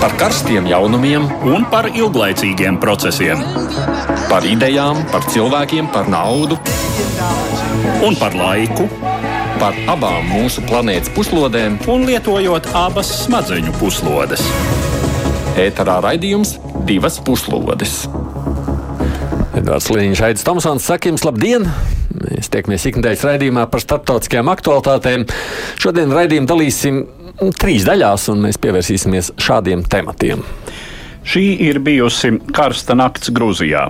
par karstiem jaunumiem un par ilglaicīgiem procesiem. Par idejām, par cilvēkiem, par naudu un par laiku. Par abām mūsu planētas puslodēm, un lietojot abas smadzeņu puslodes. Ēterā raidījums divas puslodes. Edvards Līniņš, Aits Tomsons, saka jums labdien! Mēs tiekamies ikdienas raidījumā par starptautiskajām aktualitātēm. Šodien raidījumu dalīsim trīs daļās, un mēs pievērsīsimies šādiem tematiem. Šī ir bijusi karsta nakts Grūzijā.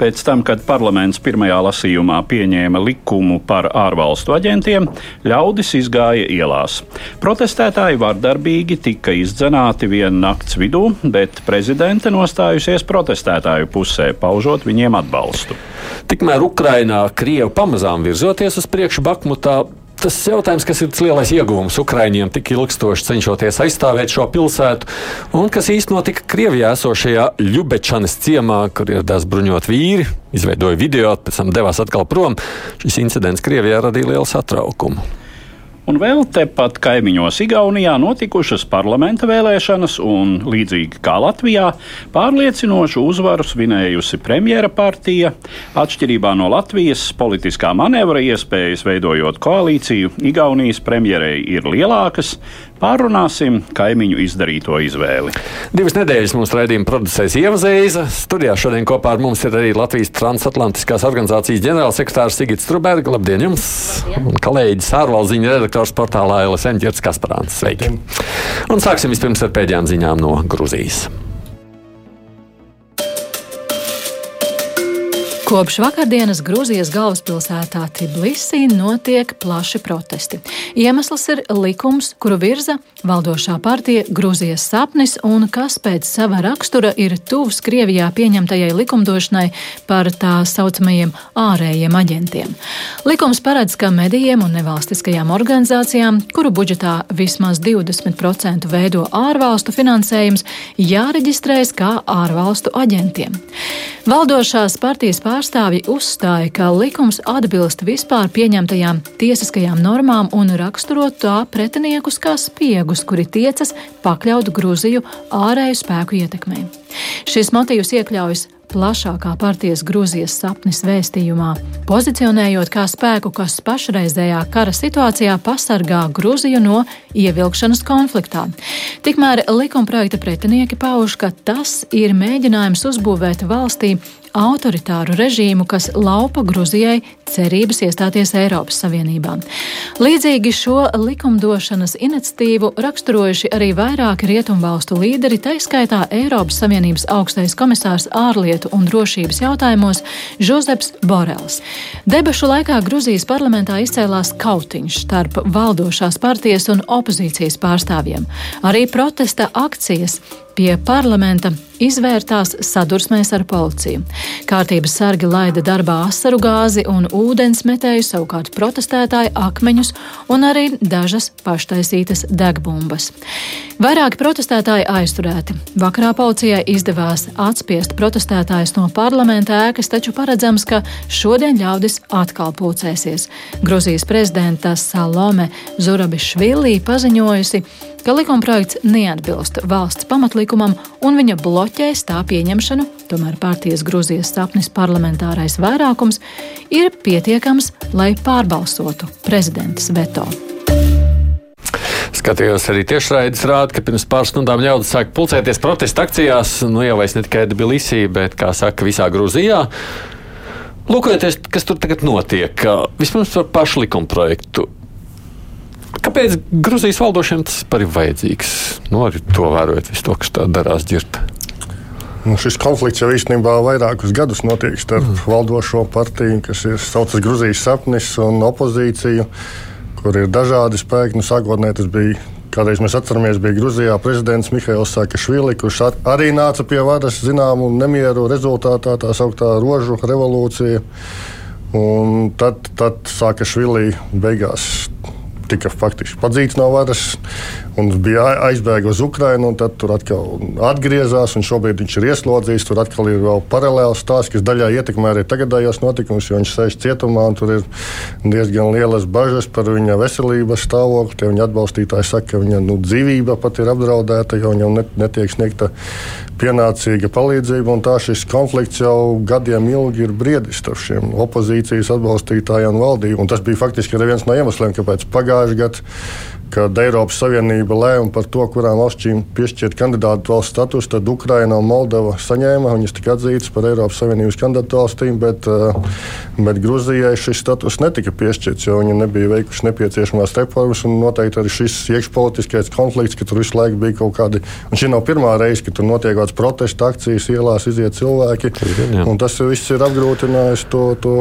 Pēc tam, kad parlaments pirmajā lasījumā pieņēma likumu par ārvalstu aģentiem, ļaudis izgāja ielās. Protestētāji vardarbīgi tika izdzenāti vienu nakts vidū, bet prezidente nostājusies protestētāju pusē, paužot viņiem atbalstu. Tikmēr Ukrainā Krievi pamazām virzoties uz priekšu Bakmutā, tas jautājums, kas ir lielais ieguvums Ukraiņiem, tik ilgstoši cenšoties aizstāvēt šo pilsētu, un kas īstenībā notika Krievijā esošajā Ļubečanas ciemā, kur ieradās bruņot vīri, izveidoja video, pēc tam devās atkal prom. Šis incidents Krievijā radīja lielu satraukumu. Un vēl tepat kaimiņos Igaunijā notikušas parlamenta vēlēšanas, un līdzīgi kā Latvijā, pārliecinošu uzvaru svinējusi premjera partija. Atšķirībā no Latvijas politiskā manevra iespējas veidojot koalīciju, Igaunijas premjerei ir lielākas, Pārunāsim kaimiņu izdarīto izvēli. Divas nedēļas mums raidījuma producēs Ieva Zēza. Studijā šodien kopā ar mums ir arī Latvijas transatlantiskās organizācijas ģenerālsekretārs Sigits Struberga. Labdien jums! Labdien. Un kolēģis ārvaldziņa redaktors portālā LSM Ģerts Kasparāns. Sveiki! Un sāksim vispirms ar pēdējām ziņām no Gruzijas. Kopš vakardienas Grūzijas galvaspilsētā Tbilisī notiek plaši protesti. Iemesls ir likums, kuru virza valdošā partija Grūzijas sapnis un kas pēc sava rakstura ir tuvs Krievijā pieņemtajai likumdošanai par tā saucamajiem ārējiem aģentiem. Likums paredz, ka medijiem un nevalstiskajām organizācijām, kuru budžetā vismaz 20% veido ārvalstu finansējums, jāreģistrējas kā ārvalstu aģentiem. Valdošās partijas pārstāvjiem pārstāvji uzstāja, ka likums atbilst vispār pieņemtajām tiesiskajām normām un raksturo tā pretiniekus kā spiegus, kuri tiecas pakļaut Gruziju ārēju spēku ietekmei. Šis motīvs iekļaujas plašākā partijas Grūzijas sapnis vēstījumā, pozicionējot kā spēku, kas pašreizējā kara situācijā pasargā Grūziju no ievilkšanas konfliktā. Tikmēr likumprojekta pretinieki pauž, ka tas ir mēģinājums uzbūvēt valstī autoritāru režīmu, kas laupa Gruzijai cerības iestāties Eiropas Savienībā. Līdzīgi šo likumdošanas iniciatīvu raksturojuši arī vairāki rietumvalstu līderi, taiskaitā Eiropas Savienības augstais komisārs ārlietu un drošības jautājumos Žozeps Borels. Debašu laikā Gruzijas parlamentā izcēlās kautiņš starp valdošās partijas un opozīcijas pārstāvjiem. Arī protesta akcijas pie parlamenta izvērtās sadursmēs ar policiju. Kārtības sargi laida darbā asaru gāzi un ūdens metēju, savukārt protestētāji akmeņus un arī dažas paštaisītas degbumbas. Vairāki protestētāji aizturēti. Vakarā policijai izdevās atspiest protestētājus no parlamenta ēkas, taču paredzams, ka šodien ļaudis atkal pulcēsies. Gruzijas prezidenta Salome Zurabišvili paziņojusi, ka likumprojekts neatbilst valsts pamatlikumam un viņa bloķēs tā pieņemšanu, tomēr partijas Grūzijas sapnis parlamentārais vairākums ir pietiekams, lai pārbalsotu prezidentas veto. Skatījos arī tiešraides rāda, ka pirms pāris stundām ļaudis sāk pulcēties protesta akcijās, nu jau vairs ne tikai Tbilisī, bet, kā saka, visā Grūzijā. Lūkojoties, kas tur tagad notiek, vispirms par pašu likumprojektu. Kāpēc Grūzijas valdošiem tas ir vajadzīgs? Nu, arī to vērojot, visu to, kas tā darās ģirta. Nu, šis konflikts jau īstenībā vairākus gadus notiek starp mm. valdošo partiju, kas ir saucams Grūzijas sapnis, un opozīciju, kur ir dažādi spēki. Nu, sākotnēji tas bija, kādreiz mēs atceramies, bija Grūzijā prezidents Mihails Sakašvili, kurš arī nāca pie varas zināmu nemieru rezultātā, tā sauktā rožu revolūcija. Un tad, tad Sakašvili beigās tika faktiski padzīts no varas. Un bija aizbēga uz Ukrajinu, un tad tur atkal atgriezās. Šobrīd viņš ir ieslodzīts. Tur atkal ir vēl paralēls stāsts, kas daļai ietekmē arī tagadējos notikumus, jo viņš sēž cietumā un tur ir diezgan lielas bažas par viņa veselības stāvokli. Tie viņa atbalstītāji saka, ka viņa nu, dzīvība pat ir apdraudēta, jo viņam netiek sniegta pienācīga palīdzība. Tā šis konflikts jau gadiem ilgi ir briedis starp šiem opozīcijas atbalstītājiem un valdību. Un tas bija faktiski arī viens no iemesliem, kāpēc pagājušajā gadā kad Eiropas Savienība lēma par to, kurām valstīm piešķirt kandidātu valsts status, tad Ukraina un Moldova saņēma. Viņas tika atzītas par Eiropas Savienības kandidātu valstīm, bet, eh, bet Grūzijai šis status netika piešķirts, jo viņi nebija veikuši nepieciešamās reformas. Noteikti arī šis iekšpolitiskais konflikts, ka tur visu laiku bija kaut kādi. Un šī nav pirmā reize, kad tur notiek kādas protesta akcijas, ielās iziet cilvēki. Tas viss ir apgrūtinājis to, to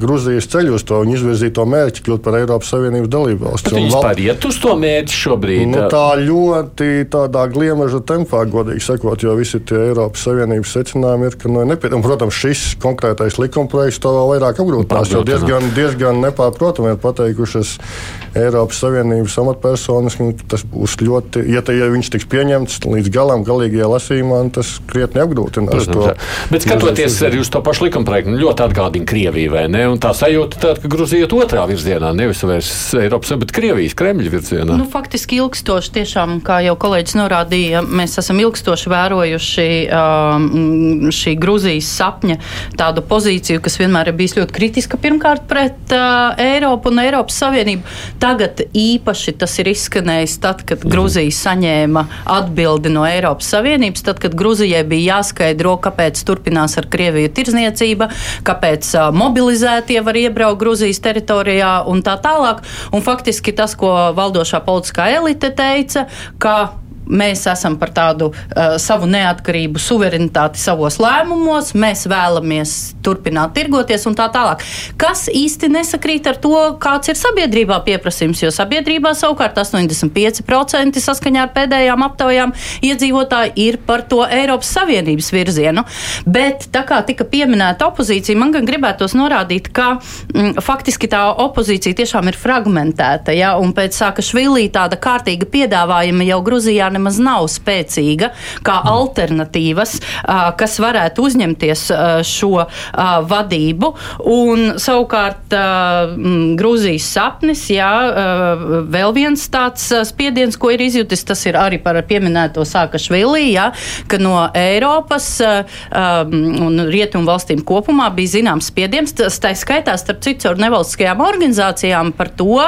Grūzijas ceļu uz to viņu izvirzīto mērķi, kļūt par Eiropas Savienības dalību valsti. Viņi vispār iet uz to to mērķi šobrīd? Nu, tā ļoti tādā gliemeža tempā, godīgi sakot, jo visi tie Eiropas Savienības secinājumi ir, ka nu, nepietiekami. Protams, šis konkrētais likumprojekts to vēl vairāk apgrūtinās, jo diezgan, diezgan nepārprotami ir pateikušas Eiropas Savienības amatpersonas. Tas būs ļoti, ja, te, ja viņš tiks pieņemts līdz galam, galīgajā lasījumā, tas krietni apgrūtinās to. Bet skatoties arī uz to pašu likumprojektu, nu, ļoti atgādina Krieviju, vai ne? Un tā sajūta tāda, ka Gruzija iet otrā virzienā, nevis vairs Eiropas, bet Krievijas, Kremļa virzienā? Nu, faktiski ilgstoši, tiešām, kā jau kolēģis norādīja, mēs esam ilgstoši vērojuši um, šī Grūzijas sapņa tādu pozīciju, kas vienmēr ir bijis ļoti kritiska pirmkārt pret uh, Eiropu un Eiropas Savienību. Tagad īpaši tas ir izskanējis tad, kad mhm. Grūzija saņēma atbildi no Eiropas Savienības, tad, kad Grūzijai bija jāskaidro, kāpēc turpinās ar Krieviju tirzniecība, kāpēc mobilizētie var iebraukt Grūzijas teritorijā un tā tālāk. Un faktiski tas, ko valdošā politiskā elite teica, ka mēs esam par tādu uh, savu neatkarību, suverenitāti savos lēmumos, mēs vēlamies turpināt tirgoties un tā tālāk. Kas īsti nesakrīt ar to, kāds ir sabiedrībā pieprasījums, jo sabiedrībā savukārt 85% saskaņā ar pēdējām aptaujām iedzīvotāji ir par to Eiropas Savienības virzienu. Bet tā kā tika pieminēta opozīcija, man gan gribētos norādīt, ka mm, faktiski tā opozīcija tiešām ir fragmentēta, ja, un pēc sāka švilī tāda kārtīga piedāvājuma jau Gruzijā nemaz nav spēcīga kā alternatīvas, kas varētu uzņemties šo vadību. Un savukārt Grūzijas sapnis, jā, vēl viens tāds spiediens, ko ir izjutis, tas ir arī par pieminēto Sākašvilī, jā, ka no Eiropas un Rietumu valstīm kopumā bija zināms spiediens, tā skaitā starp citu ar nevalstiskajām organizācijām par to,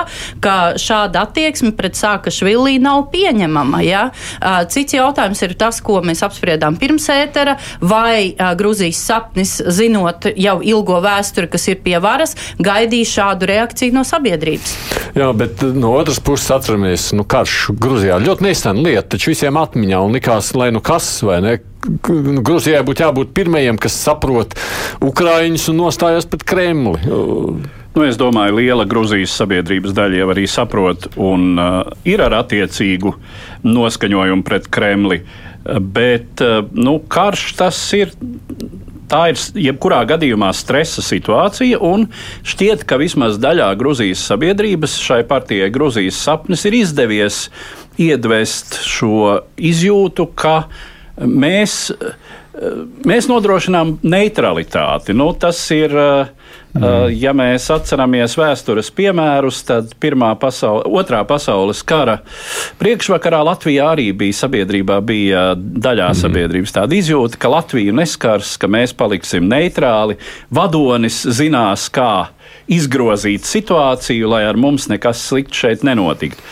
ka šāda attieksme pret Sākašvilī nav pieņemama. Ja? Cits jautājums ir tas, ko mēs apspriedām pirms ētera, vai Grūzijas sapnis, zinot jau ilgo vēsturi, kas ir pie varas, gaidīja šādu reakciju no sabiedrības. Jā, bet no otras puses atceramies, nu, karš Grūzijā ļoti nesena lieta, taču visiem atmiņā un likās, lai nu kas vai ne. Grūzijai būtu jābūt pirmajiem, kas saprot Ukraiņus un nostājas pret Kremli. Nu, es domāju, liela Grūzijas sabiedrības daļa jau arī saprot un uh, ir ar attiecīgu noskaņojumu pret Kremli. Bet uh, nu, karš tas ir tā ir jebkurā gadījumā stresa situācija, un šķiet, ka vismaz daļā Grūzijas sabiedrības šai partijai Grūzijas sapnis ir izdevies iedvest šo izjūtu, ka mēs, mēs nodrošinām neutralitāti. Nu, tas ir Mm. Ja mēs atceramies vēstures piemērus, tad pasaule, otrā pasaules kara priekšvakarā Latvijā arī bija sabiedrībā, bija daļā mm. sabiedrības tāda izjūta, ka Latviju neskars, ka mēs paliksim neitrāli. Vadonis zinās, kā izgrozīt situāciju, lai ar mums nekas slikts šeit nenotiktu.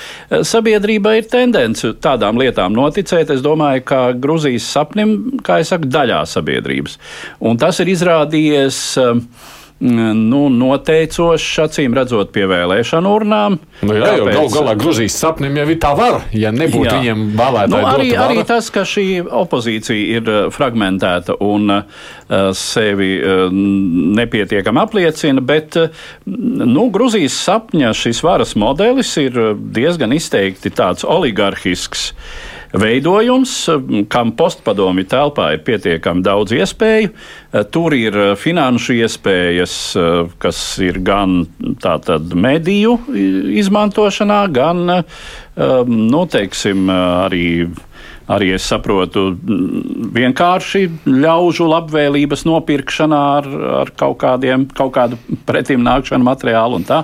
Sabiedrība ir tendence tādām lietām noticēt. Es domāju, ka Grūzijas sapnim, kā jau saku, daļā sabiedrības. Un tas ir izrādījies. Uh, nu, noteicošs, acīm redzot, pie vēlēšanu urnām. Nu, jā, jau gal galā Grūzijas sapnim jau ir tā var, ja nebūtu jā. viņiem vēlētāji. Nu, arī, arī tas, ka šī opozīcija ir uh, fragmentēta un uh, sevi uh, nepietiekami apliecina, bet uh, nu, Grūzijas sapņa šis varas modelis ir uh, diezgan izteikti tāds oligarhisks. Veidojums, kam postpadomi telpā ir pietiekami daudz iespēju. Tur ir finanšu iespējas, kas ir gan tātad mediju izmantošanā, gan, nu, teiksim, arī arī es saprotu, vienkārši ļaužu labvēlības nopirkšanā ar, ar kaut, kādiem, kaut kādu pretim nākšanu materiālu un tā.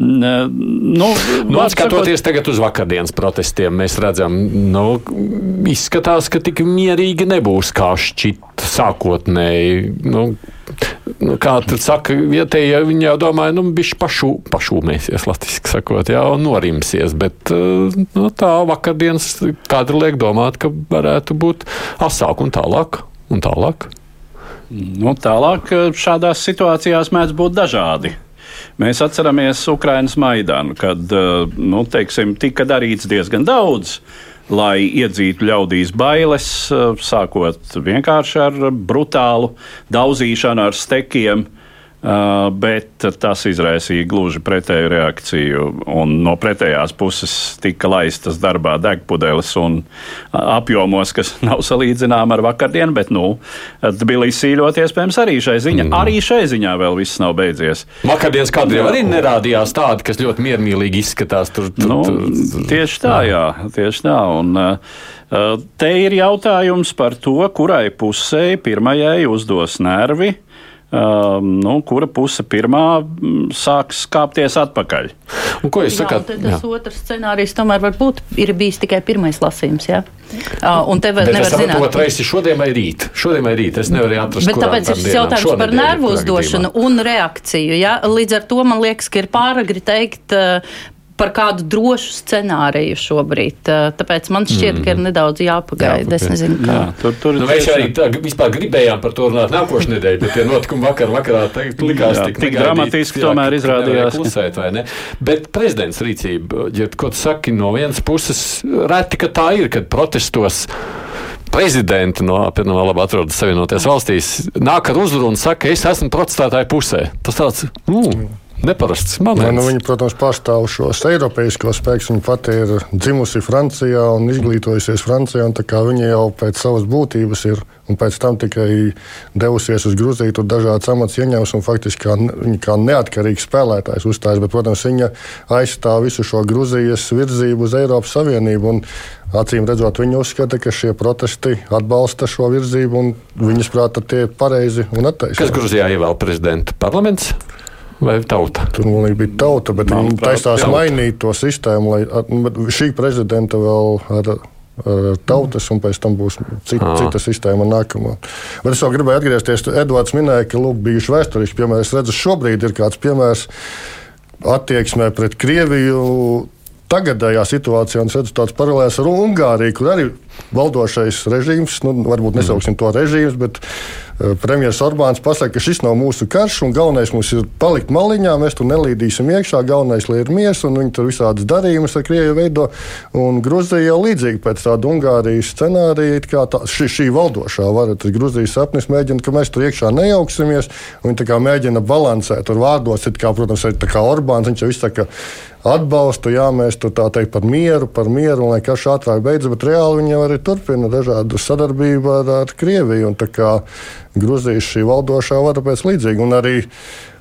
Nu, nu, skatoties tagad uz vakardienas protestiem, mēs redzam, nu, izskatās, ka tik mierīgi nebūs kā šķit sākotnēji. Nu, kā tur saka, vietējie viņi jau domāja, nu, bišķi pašu, pašūmēsies, latviski sakot, jā, un norimsies, bet eh, nu, tā vakardienas kadri liek domāt, ka varētu būt asāk un tālāk. Un tālāk. Nu, tālāk eh, šādās situācijās mēdz būt dažādi. Mēs atceramies Ukraiņas Maidanu, kad eh, nu, teiksim, tika darīts diezgan daudz lai iedzītu ļaudīs bailes, sākot vienkārši ar brutālu daudzīšanu ar stekiem. Uh, bet tas izraisīja gluži pretēju reakciju. No pretējās puses tika laistas darbā degpudeles un apjomos, kas nav salīdzināmi ar vakardienu, bet nu, Tbilisī ļoti iespējams arī šai ziņā. Mm. Arī šai ziņā vēl viss nav beidzies. Vakardienas kadriem arī nerādījās tādi, kas ļoti miermīlīgi izskatās. Tur, tur, nu, tur, tieši tā, jā, tieši tā. Un, uh, te ir jautājums par to, kurai pusē pirmajai uzdos nervi um, nu, kura puse pirmā mm, sāks kāpties atpakaļ. Un ko jūs sakāt? Jā, tas jā. otrs scenārijs tomēr var būt ir bijis tikai pirmais lasījums. Jā? Uh, un te vēl nevar zināt. Otrais ir šodien vai rīt. Šodien vai rīt. Es nevaru atrast. Bet tāpēc ir jautājums par nervu uzdošanu un reakciju. Ja? Līdz ar to man liekas, ka ir pāragri teikt uh, par kādu drošu scenāriju šobrīd. Tāpēc man šķiet, mm. ka ir mhm. nedaudz jāpagaida. Es nezinu, kā. Jā, tur, tur nu, mēs arī tā, vispār gribējām par to runāt nākošais nedēļa, bet tie notikumi vakar, vakarā likās jā, tik, tik dramatiski, tomēr izrādījās. Klusēt, bet prezidents rīcība, ja ko tu saki no vienas puses, reti, ka tā ir, kad protestos prezidenti no apvienotā labi atrodas Savienotajās valstīs, nāk ar uzrunu un saka, es esmu protestētāju pusē. Tas tāds, mm, neparasts. Ja, nu, viņa, protams, pārstāv šos eiropeiskos spēkus. Viņa pati ir dzimusi Francijā un izglītojusies Francijā. Viņa jau pēc savas būtības ir un pēc tam tikai devusies uz Grūziju, tur dažādas amats ieņēmusi un faktiski kā, viņa kā neatkarīgs spēlētājs uzstājas. Bet, protams, viņa aizstāv visu šo Grūzijas virzību uz Eiropas Savienību. Un, Acīm redzot, viņi uzskata, ka šie protesti atbalsta šo virzību, un viņas prātā tie ir pareizi un attaisnoti. Kas Grūzijā ievēl prezidentu parlaments? Vai tauta? Tur man bija tauta, bet viņi taisās mainīt to sistēmu, lai šī prezidenta vēl ar tautas, un pēc tam būs cita, cita sistēma nākamā. Bet es vēl gribēju atgriezties. Edvards minēja, ka lūk, bijuši vēsturiski piemēri. Es redzu, šobrīd ir kāds piemērs attieksmē pret Krieviju. Tagadējā situācijā es redzu tādas paralēlas ar Ungāriju, kur arī valdošais režīms, nu, varbūt nesauksim to režīms, bet Eh, premjerministrs Orbāns pasaka, ka šis nav mūsu karš, un galvenais mums ir palikt maliņā, mēs tur nelīdīsim iekšā, galvenais, lai ir miers, un viņi tur visādas darījumus ar Krieviju veido. Un Gruzija jau līdzīgi pēc tāda Ungārijas scenārija, kā tā, šī, šī valdošā vara, tas Gruzijas sapnis mēģina, ka mēs tur iekšā nejauksimies, un viņi mēģina balansēt tur vārdos, kā, protams, arī Orbāns, viņš jau izsaka, atbalstu, jā, mēs tur tā teikt par mieru, par mieru, un lai karš ātrāk beidzas, bet reāli viņi arī turpina dažādu sadarbību ar, ar Krieviju. Gruzijas šī valdošā vara pēc līdzīga. Un arī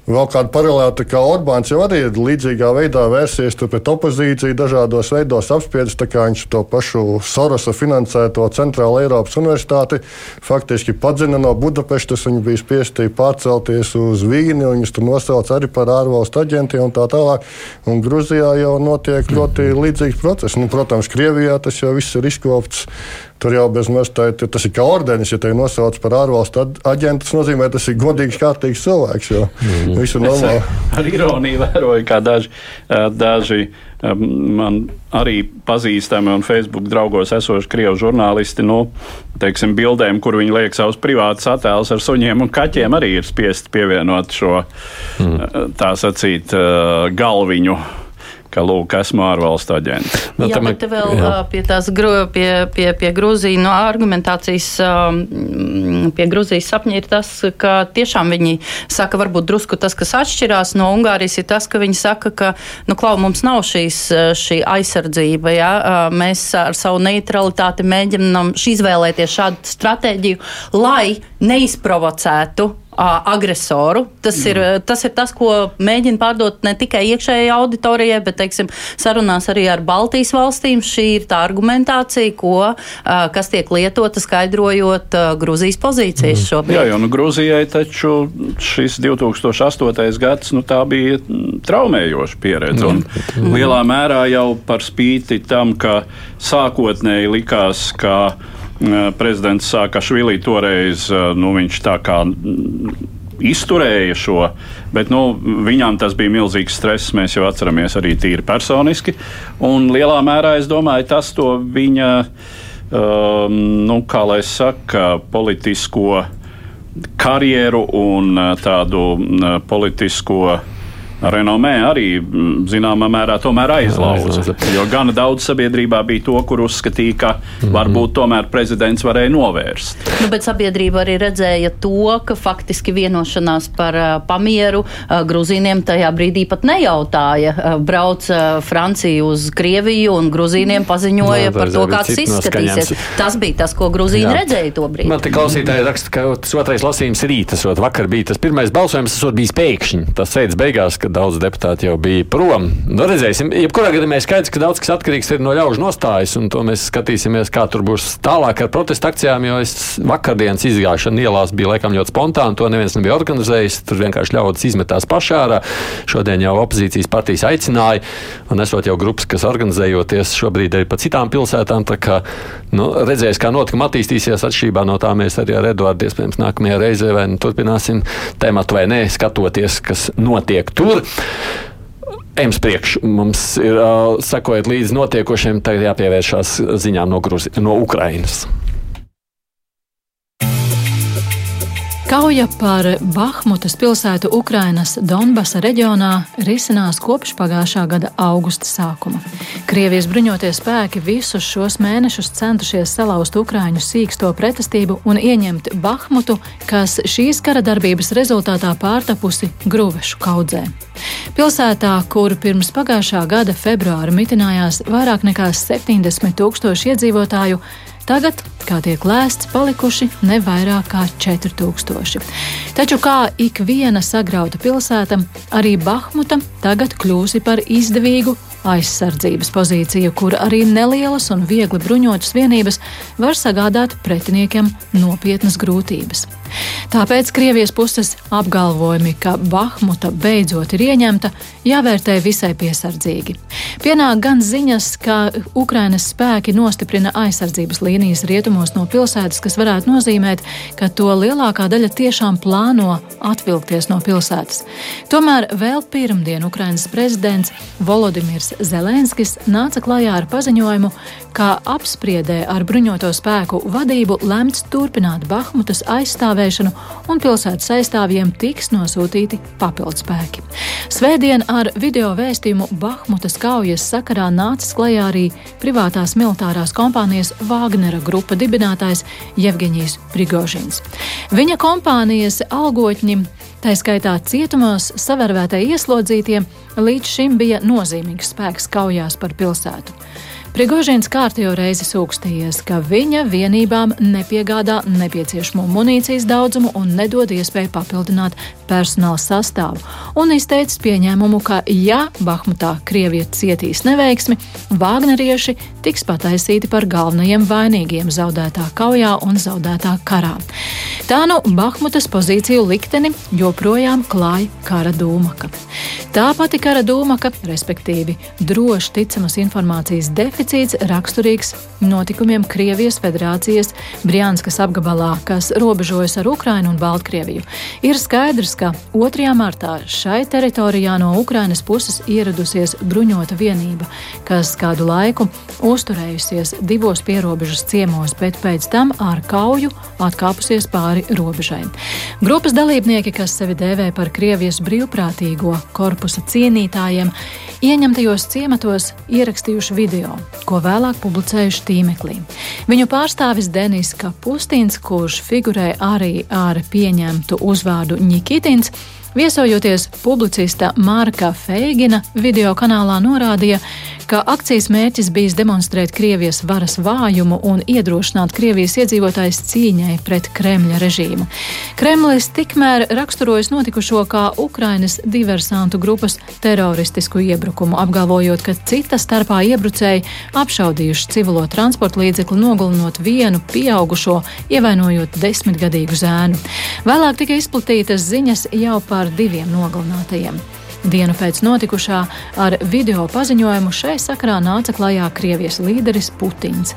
Vēl kāda paralēla, kā Orbāns jau arī ir līdzīgā veidā vērsies pret opozīciju, dažādos veidos apspiedis. Viņš to pašu Sorosa finansēto Centrāla Eiropas Universitāti faktiski padzina no Budapestas. Viņi bija spiesti pārcelties uz Vīni, un viņus tur nosauca arī par ārvalstu aģentiem un tā tālāk. Un Gruzijā jau notiek ļoti līdzīgs process. Nu, protams, Krievijā tas jau viss ir izkopts Tur jau bez mazliet tas ir kā ordenis, ja te nosauc par ārvalstu aģentu. Tas nozīmē, ka tas ir godīgs, kārtīgs cilvēks. Jo mm. viss ir normāli. Ar ironiju vēroju, kā daži, daži man arī pazīstami un Facebook draugos esoši krievu žurnālisti, nu, teiksim, bildēm, kur viņi liek savus privātus attēlus ar suņiem un kaķiem, arī ir spiest pievienot šo, mm. tā sacīt, galviņu ka, lūk, esmu ārvalstu aģents. Nu, jā, bet vēl jā. pie tās gru, pie, pie, pie Grūzijas no argumentācijas, pie Grūzijas sapņa ir tas, ka tiešām viņi saka, varbūt drusku tas, kas atšķirās no Ungārijas, ir tas, ka viņi saka, ka, nu, klau, mums nav šīs, šī aizsardzība, jā, mēs ar savu neutralitāti mēģinam izvēlēties šādu stratēģiju, lai neizprovocētu agresoru. Tas, ir, tas ir tas, ko mēģina pārdot ne tikai iekšējai auditorijai, bet teiksim, sarunās arī ar Baltijas valstīm. Šī ir tā argumentācija, ko, kas tiek lietota skaidrojot Grūzijas pozīcijas mm. šobrīd. Jā, jo nu, Grūzijai taču šis 2008. gads nu, bija traumējoša pieredze. Mm. Un lielā mērā jau par spīti tam, ka sākotnēji likās, ka prezidents Sakašvili toreiz nu, viņš tā kā izturēja šo, bet nu, viņām tas bija milzīgs stress. Mēs jau atceramies arī tīri personiski. Un lielā mērā es domāju, tas to viņa, um, nu, kā lai saka, politisko karjeru un tādu politisko renomē arī mm, zināmā mērā aizlauza. Jo gana daudz sabiedrībā bija to, kur uzskatīja, ka -hmm. varbūt tomēr prezidents varēja novērst. Nu, bet sabiedrība arī redzēja to, ka faktiski vienošanās par uh, pamieru uh, Gruzīniem tajā brīdī pat nejautāja. Uh, brauc uh, Francija uz Krieviju un Gruzīniem paziņoja no, par to, kā tas izskatīsies. Tas bija tas, ko Gruzīni redzēja to brīdi. Man te klausītāji raksta, ka tas otrais lasījums rīt, tas vakar bija tas pirmais balsojums, tas bija pēkšņi. Tas sēdz beigās, ka daudz deputāti jau bija prom. Nu, redzēsim, jebkurā gadījumā ir skaidrs, ka daudz kas atkarīgs ir no ļaužu nostājas, un to mēs skatīsimies, kā tur būs tālāk ar protesta akcijām. Jo es vakardienas izgāšana ielās bija laikam ļoti spontāna, to neviens nebija organizējis. Tur vienkārši ļaudis izmetās pašā ārā. Šodien jau opozīcijas partijas aicināja, un esot jau grupas, kas organizējoties šobrīd arī pa citām pilsētām. Kā, nu, redzēs, kā notikumi attīstīsies. Atšķirībā no tā mēs arī ar Eduardu iespējams nākamajā reizē vai nu, turpināsim tēmatu vai nē, skatoties, kas notiek tur. Ejam priekš, mums ir uh, sekojot līdzi notiekošiem, tagad jāpievēršās ziņām no, Gruzi, no Ukrainas. Kauja par Bahmutas pilsētu Ukrainas Donbasa reģionā risinās kopš pagājušā gada augusta sākuma. Krievijas bruņotie spēki visus šos mēnešus centušies salauzt Ukraiņu sīksto pretestību un ieņemt Bahmutu, kas šīs kara darbības rezultātā pārtapusi gruvešu kaudzē. Pilsētā, kur pirms pagājušā gada februāra mitinājās vairāk nekā 70 tūkstoši iedzīvotāju, Tagad, kā tiek lēsts, palikuši ne vairāk kā 4000. Taču kā ik viena sagrauta pilsēta, arī Bahmuta tagad kļūsi par izdevīgu aizsardzības pozīciju, kur arī nelielas un viegli bruņotas vienības var sagādāt pretiniekiem nopietnas grūtības. Tāpēc Krievijas puses apgalvojumi, ka Bahmuta beidzot ir ieņemta, jāvērtē visai piesardzīgi. Pienāk gan ziņas, ka Ukrainas spēki nostiprina aizsardzības līnijas rietumos no pilsētas, kas varētu nozīmēt, ka to lielākā daļa tiešām plāno atvilkties no pilsētas. Tomēr vēl pirmdien Ukrainas prezidents Volodimirs Zelenskis nāca klajā ar paziņojumu, ka apspriedē ar bruņoto spēku vadību lemts turpināt Bahmutas aizstāvēšanu, un pilsētas aizstāvjiem tiks nosūtīti papildspēki. Svētdien ar video vēstījumu Bahmutas kaujas sakarā nācis klajā arī privātās militārās kompānijas Vāgnera grupa dibinātājs Jevgeņijs Prigožins. Viņa kompānijas algotņi Tā skaitā cietumos savērvētai ieslodzītiem līdz šim bija nozīmīgs spēks kaujās par pilsētu. Prigožins kārtējo reizi sūkstījies, ka viņa vienībām nepiegādā nepieciešamo munīcijas daudzumu un nedod iespēju papildināt personāla sastāvu, un izteicis pieņēmumu, ka, ja Bahmutā Krievija cietīs neveiksmi, Vāgnerieši tiks pataisīti par galvenajiem vainīgiem zaudētā kaujā un zaudētā karā. Tā nu Bahmutas pozīciju likteni joprojām klāja kara dūmaka. Tā pati kara dūmaka, respektīvi droši ticamas informācijas deficīts raksturīgs notikumiem Krievijas federācijas Brianskas apgabalā, kas robežojas ar Ukrainu un Baltkrieviju. Ir skaidrs, ka 2. martā šai teritorijā no Ukrainas puses ieradusies bruņota vienība, kas kādu laiku uzturējusies divos pierobežas ciemos, bet pēc tam ar kauju atkāpusies pāri robežai. Grupas dalībnieki, kas sevi dēvē par Krievijas brīvprātīgo korpusa cienītājiem, ieņemtajos ciematos ierakstījuši video, ko vēlāk publicējuši tīmeklī. Viņu pārstāvis Denis Kapustins, kurš figurē arī ar pieņemtu uzvārdu Nikitins, Viesojoties publicista Mārka Feigina video kanālā norādīja, ka akcijas mērķis bijis demonstrēt Krievijas varas vājumu un iedrošināt Krievijas iedzīvotājs cīņai pret Kremļa režīmu. Kremlis tikmēr raksturojas notikušo kā Ukrainas diversantu grupas teroristisku iebrukumu, apgalvojot, ka cita starpā iebrucēji apšaudījuši civilo transporta līdzekli, nogalinot vienu pieaugušo, ievainojot desmitgadīgu zēnu. Vēlāk tika izplatītas ziņas jau par diviem nogalinātajiem. Dienu pēc notikušā ar video paziņojumu šai sakrā nāca klajā Krievijas līderis Putins.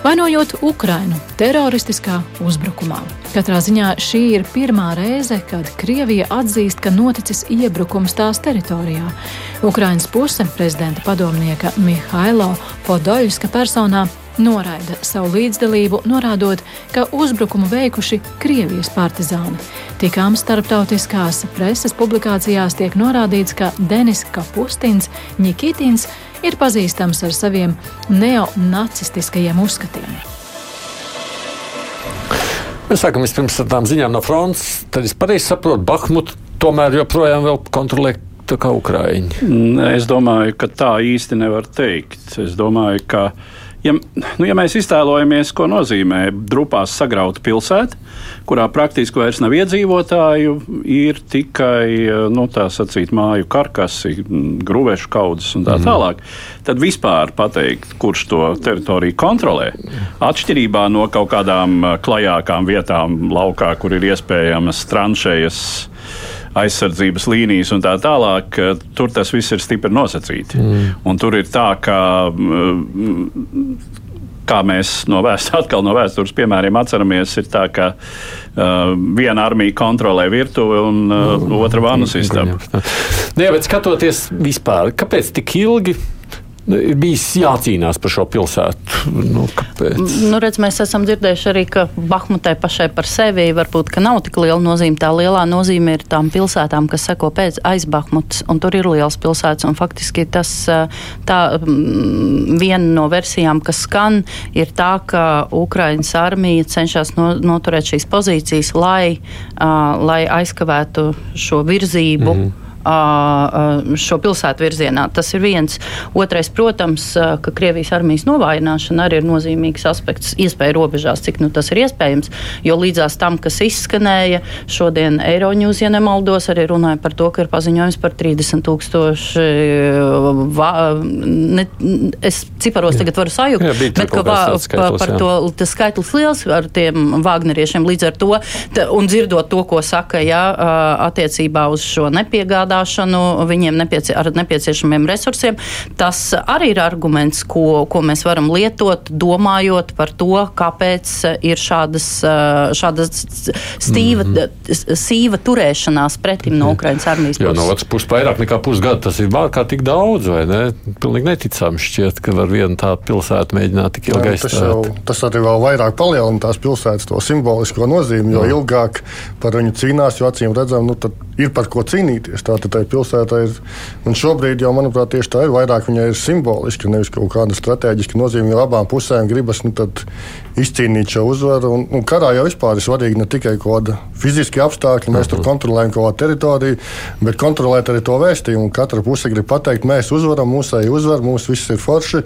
Vainojot Ukrainu teroristiskā uzbrukumā. Katrā ziņā šī ir pirmā reize, kad Krievija atzīst, ka noticis iebrukums tās teritorijā. Ukrainas puse prezidenta padomnieka Mihailo Podoļska personā noraida savu līdzdalību, norādot, ka uzbrukumu veikuši Krievijas partizāni. Tikām starptautiskās preses publikācijās tiek norādīts, ka Denis Kapustins Nikitins ir pazīstams ar saviem neonacistiskajiem uzskatiem. Mēs sākam vispirms ar tām ziņām no frontes. Tad es pareizi saprotu, Bahmutu tomēr joprojām kontrolē tā kā Ukraiņi. Es domāju, ka tā īsti nevar teikt. Es domāju, ka ja, nu, ja mēs iztēlojamies, ko nozīmē drupās sagrauta pilsēta, kurā praktiski vairs nav iedzīvotāju, ir tikai nu, sacīt, māju karkasi, grūvēšu kaudzes un tā mm. tālāk, tad vispār pateikt, kurš to teritoriju kontrolē, atšķirībā no kaut kādām klajākām vietām laukā, kur ir iespējamas tranšējas aizsardzības līnijas un tā tālāk, tur tas viss ir stipri nosacīti. Mm. Un tur ir tā, ka mm, kā mēs no, vēst, no vēstures piemēriem atceramies, ir tā, ka uh, viena armija kontrolē virtuvi un uh, mm, otra vannu istabu. Jā, bet skatoties vispār, kāpēc tik ilgi? Nu, ir bijis jācīnās par šo pilsētu. Nu, kāpēc? nu, redz, mēs esam dzirdējuši arī, ka Bahmutai pašai par sevi varbūt nav tik liela nozīme. Tā lielā nozīme ir tām pilsētām, kas seko pēc aiz Bahmutas, un tur ir liels pilsētas. Faktiski tas tā, viena no versijām, kas skan, ir tā, ka Ukraiņas armija cenšas no, noturēt šīs pozīcijas, lai, uh, lai aizkavētu šo virzību. Mm -hmm šo pilsētu virzienā. Tas ir viens. Otrais, protams, ka Krievijas armijas novājināšana arī ir nozīmīgs aspekts, iespēja robežās, cik nu, tas ir iespējams. Jo līdzās tam, kas izskanēja šodien Eiroņūs, ja nemaldos, arī runāja par to, ka ir paziņojums par 30 tūkstoši. Ne, es ciparos jā. tagad varu sajukt, jā, bet ka vā, skaitlis, par jā. to tas skaitlis liels ar tiem Vāgneriešiem līdz ar to, ta, un dzirdot to, ko saka, jā, attiecībā uz šo nepiegādu strādāšanu, viņiem nepiecie, ar nepieciešamiem resursiem. Tas arī ir arguments, ko, ko mēs varam lietot, domājot par to, kāpēc ir šādas, šādas stīva, mm -hmm. sīva turēšanās pretim no Ukrainas armijas puses. Jo no otras puses vairāk nekā pusgadu tas ir kā tik daudz, vai ne? Pilnīgi neticami šķiet, ka var vienu tādu pilsētu mēģināt tik ilgi aizstāvēt. Tas, arī vēl vairāk palielina tās pilsētas to simbolisko nozīmi, jo Jā. ilgāk par viņu cīnās, jo acīm redzam, nu, ir par ko cīnīties. Tā tad tai pilsētai ir. Un šobrīd jau, manuprāt, tieši tā ir. Vairāk viņai ir simboliski, nevis kaut kāda strateģiska nozīme. Jo abām pusēm gribas nu, izcīnīt šo uzvaru. Un, un karā jau vispār ir svarīgi ne tikai kaut kāda fiziska apstākļa, mēs tur kontrolējam kaut kādu teritoriju, bet kontrolēt arī to vēstījumu. Katra puse grib pateikt, mēs uzvaram, mūsēji uzvar, mums viss ir forši.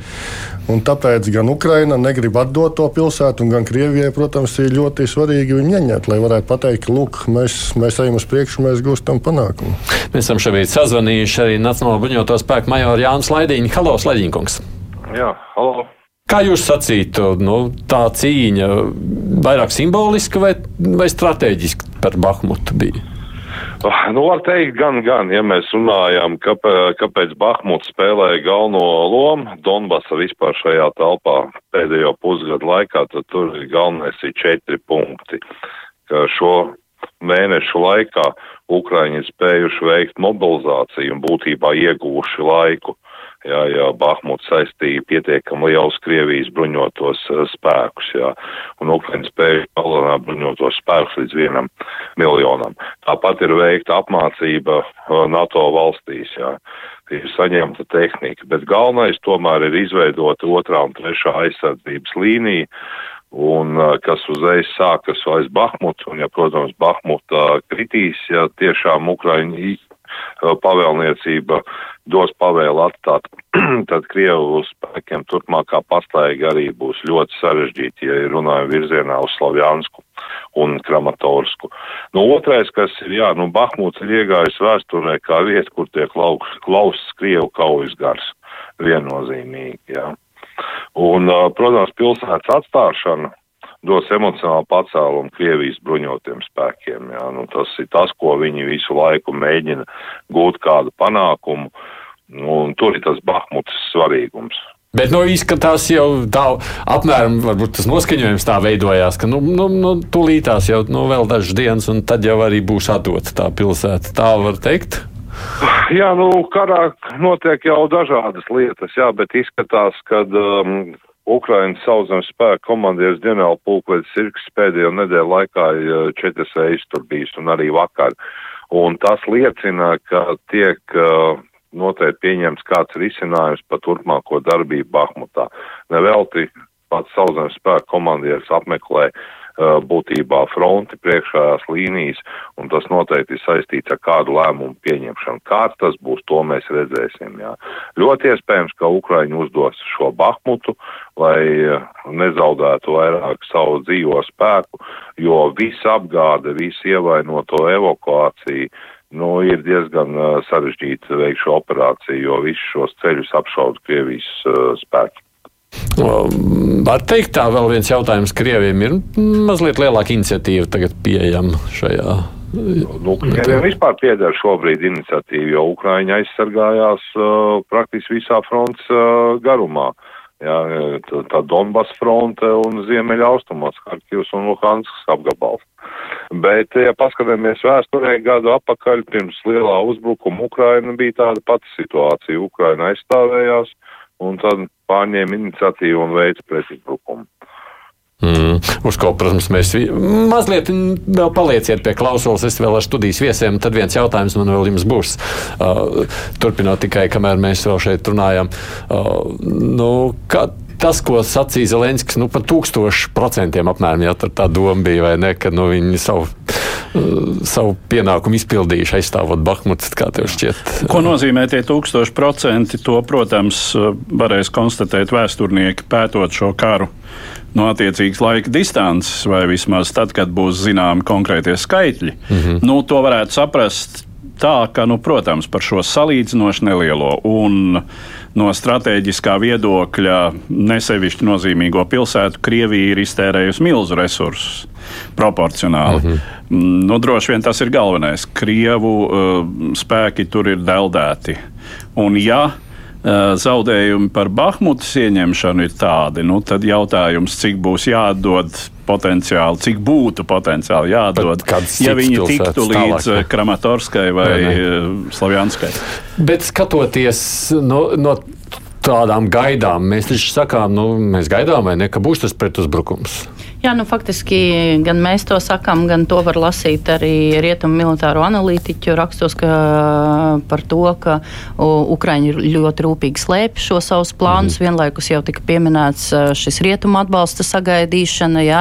Un tāpēc gan Ukraina negrib atdot to pilsētu, gan Krievijai, protams, ir ļoti svarīgi viņu ieņemt, lai varētu pateikt, ka mēs, mēs ejam uz priekšu, mēs gūstam panākumu. Mēs esam šeit sazvanījuši arī Nacionālo bruņoto spēku majoru Jānis Laidiņu. Halo, Laidiņkungs! Jā, halo! Kā jūs sacītu, nu, tā cīņa vairāk simboliska vai, vai strateģiska par Bahmutu bija? Nu, var teikt, gan, gan, ja mēs runājam, kāpēc, kāpēc Bahmuts spēlēja galveno lomu Donbasa vispār šajā telpā pēdējo pusgadu laikā, tad tur galvenais ir četri punkti, šo mēnešu laikā Ukraiņi spējuši veikt mobilizāciju un būtībā iegūši laiku jā, jā, Bahmuts saistīja pietiekami lielus Krievijas bruņotos uh, spēkus, jā, un Ukraina spēja palielināt bruņotos spēkus līdz vienam miljonam. Tāpat ir veikta apmācība uh, NATO valstīs, jā, ir saņemta tehnika, bet galvenais tomēr ir izveidot otrā un trešā aizsardzības līniju, un uh, kas uzreiz sākas aiz Bahmutu, un, ja, protams, Bahmuta kritīs, ja tiešām Ukraiņi pavēlniecība dos pavēlu atstāt, tad Krievu spēkiem turpmākā paslēga arī būs ļoti sarežģīti, ja runājam virzienā uz Slavjansku un Kramatorsku. Nu, otrais, kas ir, jā, nu, Bahmuts ir iegājis vēsturē kā vieta, kur tiek lausts Krievu kaujas gars viennozīmīgi, jā. Un, protams, pilsētas atstāšana dos emocionālu pacēlumu Krievijas bruņotiem spēkiem. Jā. Nu, tas ir tas, ko viņi visu laiku mēģina gūt kādu panākumu, nu, un tur ir tas Bahmutas svarīgums. Bet nu, izskatās jau tā, apmēram tas noskaņojums tā veidojās, ka nu, nu, nu, tūlītās jau nu, vēl dažas dienas, un tad jau arī būs atdota tā pilsēta. Tā var teikt. Jā, nu, karā notiek jau dažādas lietas, jā, bet izskatās, ka um, Ukrainas sauszemes spēku komandieris ģenerāla pulkvedis Sirks pēdējo nedēļu laikā četras reizes tur bijis un arī vakar. Un tas liecina, ka tiek uh, noteikti pieņemts kāds risinājums par turpmāko darbību Bahmutā. Nevelti pats sauszemes spēku komandieris apmeklē Uh, būtībā fronti priekšējās līnijas, un tas noteikti ir saistīts ar kādu lēmumu pieņemšanu. Kāds tas būs, to mēs redzēsim. Jā. Ļoti iespējams, ka Ukraiņi uzdos šo Bahmutu, lai uh, nezaudētu vairāk savu dzīvo spēku, jo visa apgāde, visa ievainoto evakuācija, nu, ir diezgan sarežģīti veikt šo operāciju, jo visus šos ceļus apšauda Krievijas uh, spēki. Var teikt, tā vēl viens jautājums Krievijam ir mazliet lielāka iniciatīva tagad pieejama šajā. Nu, Krievijam vispār pieder šobrīd iniciatīva, jo Ukraiņa aizsargājās uh, praktiski visā fronts uh, garumā. Jā, tā, tā Donbass fronte un ziemeļa austrumos, Harkivs un Luhanskas apgabals. Bet, ja paskatāmies vēsturē gadu apakaļ, pirms lielā uzbrukuma Ukraina bija tāda pati situācija. Ukraina aizstāvējās, un tad pārņēma iniciatīvu un veica pretuzbrukumu. Mm, uz ko, protams, mēs mazliet vēl palieciet pie klausulas. Es vēl ar studijas viesiem, tad viens jautājums man vēl jums būs. Uh, turpinot tikai, kamēr mēs vēl šeit runājam. Uh, nu, kā, tas, ko sacīja Zelenskis, nu, par tūkstošu procentiem apmēram, ja tā doma bija, vai ne, ka nu, viņi savu savu pienākumu izpildījuši, aizstāvot Bahmutu. Kā tev šķiet? Ko nozīmē tie tūkstoši procenti? To, protams, varēs konstatēt vēsturnieki pētot šo karu no attiecīgas laika distances, vai vismaz tad, kad būs zināmi konkrētie skaitļi. Mm -hmm. nu, to varētu saprast tā, ka, nu, protams, par šo salīdzinoši nelielo un no strateģiskā viedokļa nesevišķi nozīmīgo pilsētu Krievija ir iztērējusi milzu resursus proporcionāli. Mm -hmm. nu, droši vien tas ir galvenais. Krievu uh, spēki tur ir deldēti. Un, ja zaudējumi par Bahmutas ieņemšanu ir tādi, nu, tad jautājums, cik būs jādod potenciāli, cik būtu potenciāli jādod, ja viņi tiktu līdz tālāk, Kramatorskai vai, vai Slavjanskai. Bet skatoties no, no tādām gaidām, mēs taču sakām, nu, mēs gaidām, vai ne, ka būs tas pretuzbrukums. Jā, nu, faktiski gan mēs to sakām, gan to var lasīt arī rietumu militāro analītiķu rakstos ka, par to, ka Ukraiņi ļoti rūpīgi slēpj šo savus plānus. Mm. Vienlaikus jau tika pieminēts šis rietumu atbalsta sagaidīšana, jā,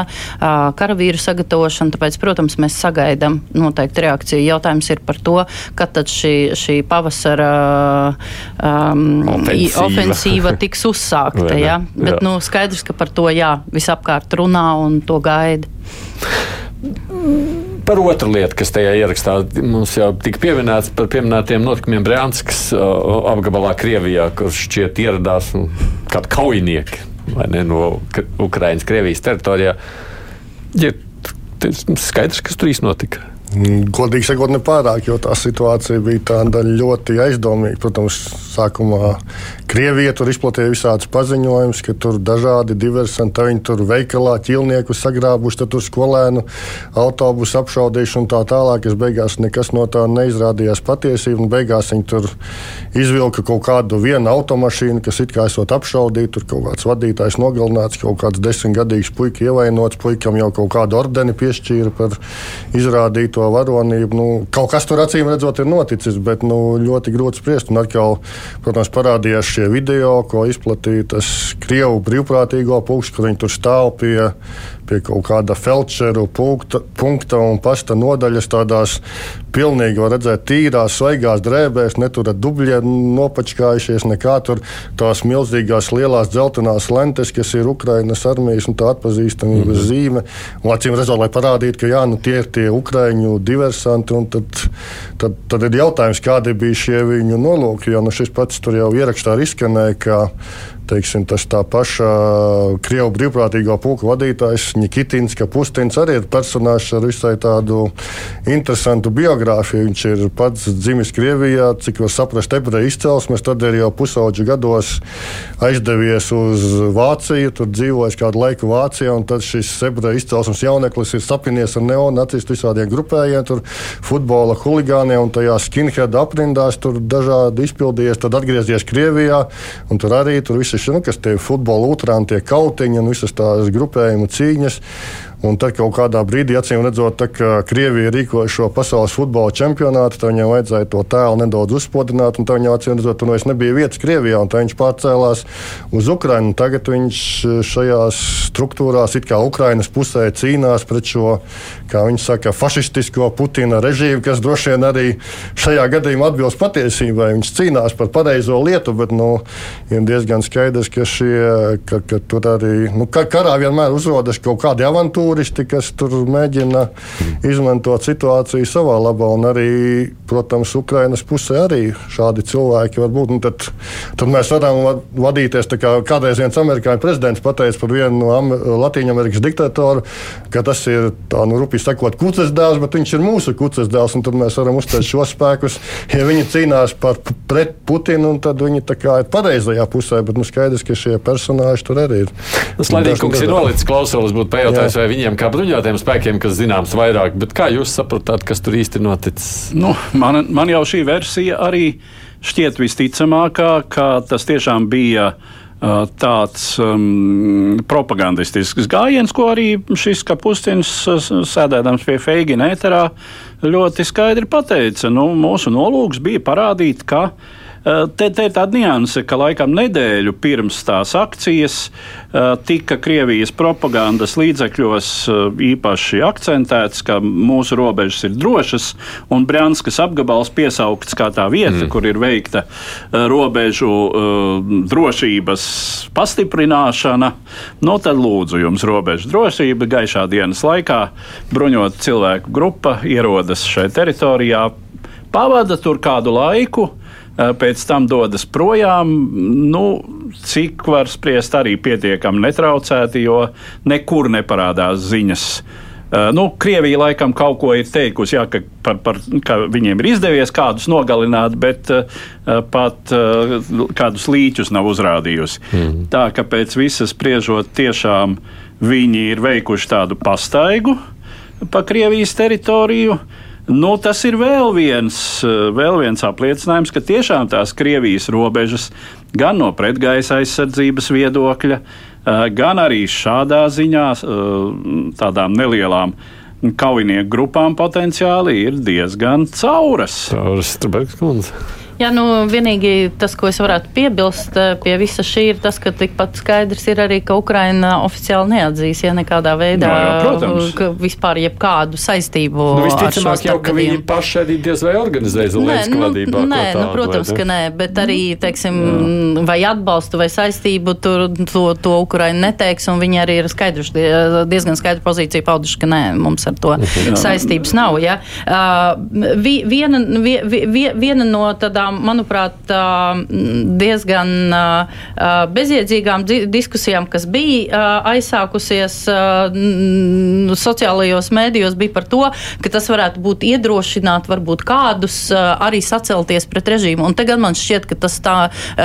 karavīru sagatavošana. Tāpēc, protams, mēs sagaidām noteikti reakciju. Jautājums ir par to, kad tad šī, šī pavasara um, ofensīva. ofensīva tiks uzsākta. jā. Bet, jā. Nu, skaidrs, ka par to jā, visapkārt runā. Un, un to gaida. Par otru lietu, kas tajā ierakstā mums jau tika pieminēts, par pieminētiem notikumiem Brānskas apgabalā Krievijā, kur šķiet ieradās kādi kaujinieki ne, no Ukrainas, Krievijas teritorijā. Ir skaidrs, kas tur īstenībā notika. Godīgi sakot, nepārāk, jo tā situācija bija tāda ļoti aizdomīga. Protams, sākumā Krievija tur izplatīja visādus paziņojumus, ka tur dažādi diversanti, viņi tur veikalā ķilnieku sagrābuši, tad tur skolēnu autobusu apšaudījuši un tā tālāk. Es beigās nekas no tā neizrādījās patiesība. Beigās viņi tur izvilka kaut kādu vienu automašīnu, kas it kā esot apšaudīta. Tur kaut kāds vadītājs nogalināts, kaut kāds desmitgadīgs puika ievainots, puikam jau kaut kādu ordeni piešķīra par izrādīto to varonību. Nu, kaut kas tur acīm redzot ir noticis, bet nu, ļoti grūti spriest. Un atkal, protams, parādījās šie video, ko izplatīja tas Krievu brīvprātīgo pulks, kur viņi tur stāv pie pie kaut kāda felčeru punkta, punkta un pasta nodaļas tādās pilnīgi, var redzēt, tīrās, svaigās drēbēs, netur dubļi nopačkājušies, nekā tur tās milzīgās lielās dzeltenās lentes, kas ir Ukrainas armijas un tā atpazīstamības mm -hmm. zīme. Un acīm redzot, lai parādītu, ka jā, nu, tie ir tie Ukraiņu diversanti, un tad, tad, tad ir jautājums, kādi bija šie viņu nolūki, jo nu, šis pats tur jau ierakstā izskanēja, ka teiksim, tas tā paša Krievu brīvprātīgā pulka vadītājs Nikitins, ka Pustins arī ir personāžs ar visai tādu interesantu biogrāfiju. Viņš ir pats dzimis Krievijā, cik var saprast, ebreju izcelsmes, tad ir jau pusauģu gados aizdevies uz Vāciju, tur dzīvojis kādu laiku Vācijā, un tad šis ebreju izcelsmes jauneklis ir sapinies ar neonacistu visādiem grupējiem, tur futbola huligāniem un tajā skinhead aprindās tur dažādi izpildījies, tad atgriezies Krievijā, un tur arī tur viss šie, nu, kas tie futbola utrāni, tie kautiņi un visas tās grupējuma cīņas. Un tad kaut kādā brīdī, acīm redzot, tā, ka Krievija rīkoja šo pasaules futbola čempionātu, tad viņam vajadzēja to tēlu nedaudz uzspodināt. Tad viņam acīm redzot, tur vairs nebija vietas Krievijā, un viņš pārcēlās uz Ukrajinu. Tagad viņš šajās struktūrās, it kā Ukrainas pusē, cīnās pret šo, kā viņi saka, fašistisko Putina režīmu, kas droši vien arī šajā gadījumā atbilst patiesībai. Viņš cīnās par pareizo lietu, bet nu, ir diezgan skaidrs, ka, šie, ka, ka tur arī nu, karā vienmēr uzrodas kaut kādi avantūri turisti, kas tur mēģina izmantot situāciju savā labā. Un arī, protams, Ukrainas pusē arī šādi cilvēki var būt. Tad, tad mēs varam vadīties tā kā kādreiz viens amerikāņu prezidents pateica par vienu no Latvijas diktatoru, ka tas ir tā, nu, rupi sakot, kuces dēls, bet viņš ir mūsu kuces dēls. Tad mēs varam uzteikt šos spēkus. Ja viņi cīnās par, pret Putinu, tad viņi ir pareizajā pusē. Bet nu, skaidrs, ka šie personāļi tur arī ir. Tas Latvijas ir nolicis klausulis, būtu pajautājis, vai viņi viņiem kā bruņotajiem spēkiem, kas zināms vairāk. Bet kā jūs sapratāt, kas tur īsti noticis? Nu, man, man jau šī versija arī šķiet visticamākā, ka tas tiešām bija tāds um, propagandistisks gājiens, ko arī šis Kapustins, sēdēdams pie Feigina ēterā, ļoti skaidri pateica. Nu, mūsu nolūks bija parādīt, ka te, te ir tāda nianse, ka laikam nedēļu pirms tās akcijas eh, tika Krievijas propagandas līdzekļos eh, īpaši akcentēts, ka mūsu robežas ir drošas, un Brānskas apgabals piesaukts kā tā vieta, mm. kur ir veikta robežu drošības pastiprināšana. No nu, tad lūdzu jums robežu drošība gaišā dienas laikā bruņot cilvēku grupa ierodas šai teritorijā, pavada tur kādu laiku, Eh, pēc tam dodas projām. Nu, cik var spriest, arī pietiekami netraucēti, jo nekur neparādās ziņas. Uh, nu, Krievija laikam kaut ko ir teikusi, jā, ka, par, par, ka viņiem ir izdevies kādus nogalināt, bet uh, pat uh, kādus līķus nav uzrādījusi. Mm. Tā ka pēc visas spriežot, tiešām viņi ir veikuši tādu pastaigu pa Krievijas teritoriju. Uh, Nu, tas ir vēl viens, eh, vēl viens apliecinājums, ka tiešām tās Krievijas robežas gan no pretgaisa aizsardzības viedokļa, eh, gan arī šādā ziņā eh, tādām nelielām kaujinieku grupām potenciāli ir diezgan cauras. Cauras, Strunke. Jā, nu, vienīgi tas, ko es varētu piebilst eh, pie visa šī, ir tas, ka tikpat skaidrs ir arī, ka Ukraina oficiāli neatzīs, ja nekādā veidā jā, jā, vispār jebkādu saistību. Nu, visticamāk jau, ka viņi paši arī diez vai organizē Zelenska nu, vadībā. Nē, nu, protams, vai, ne? ka nē, bet arī, teiksim, jā. vai atbalstu vai saistību tur to, to Ukraina neteiks, un viņi arī ir skaidruši, diezgan skaidru pozīciju pauduši, ka nē, mums ar to jā. saistības nav. Ja? Uh, viena, viena no tādām tādām, manuprāt, diezgan bezjēdzīgām diskusijām, kas bija aizsākusies sociālajos mēdījos, bija par to, ka tas varētu būt iedrošināt varbūt kādus arī sacelties pret režīmu. Un tagad man šķiet, ka tas tā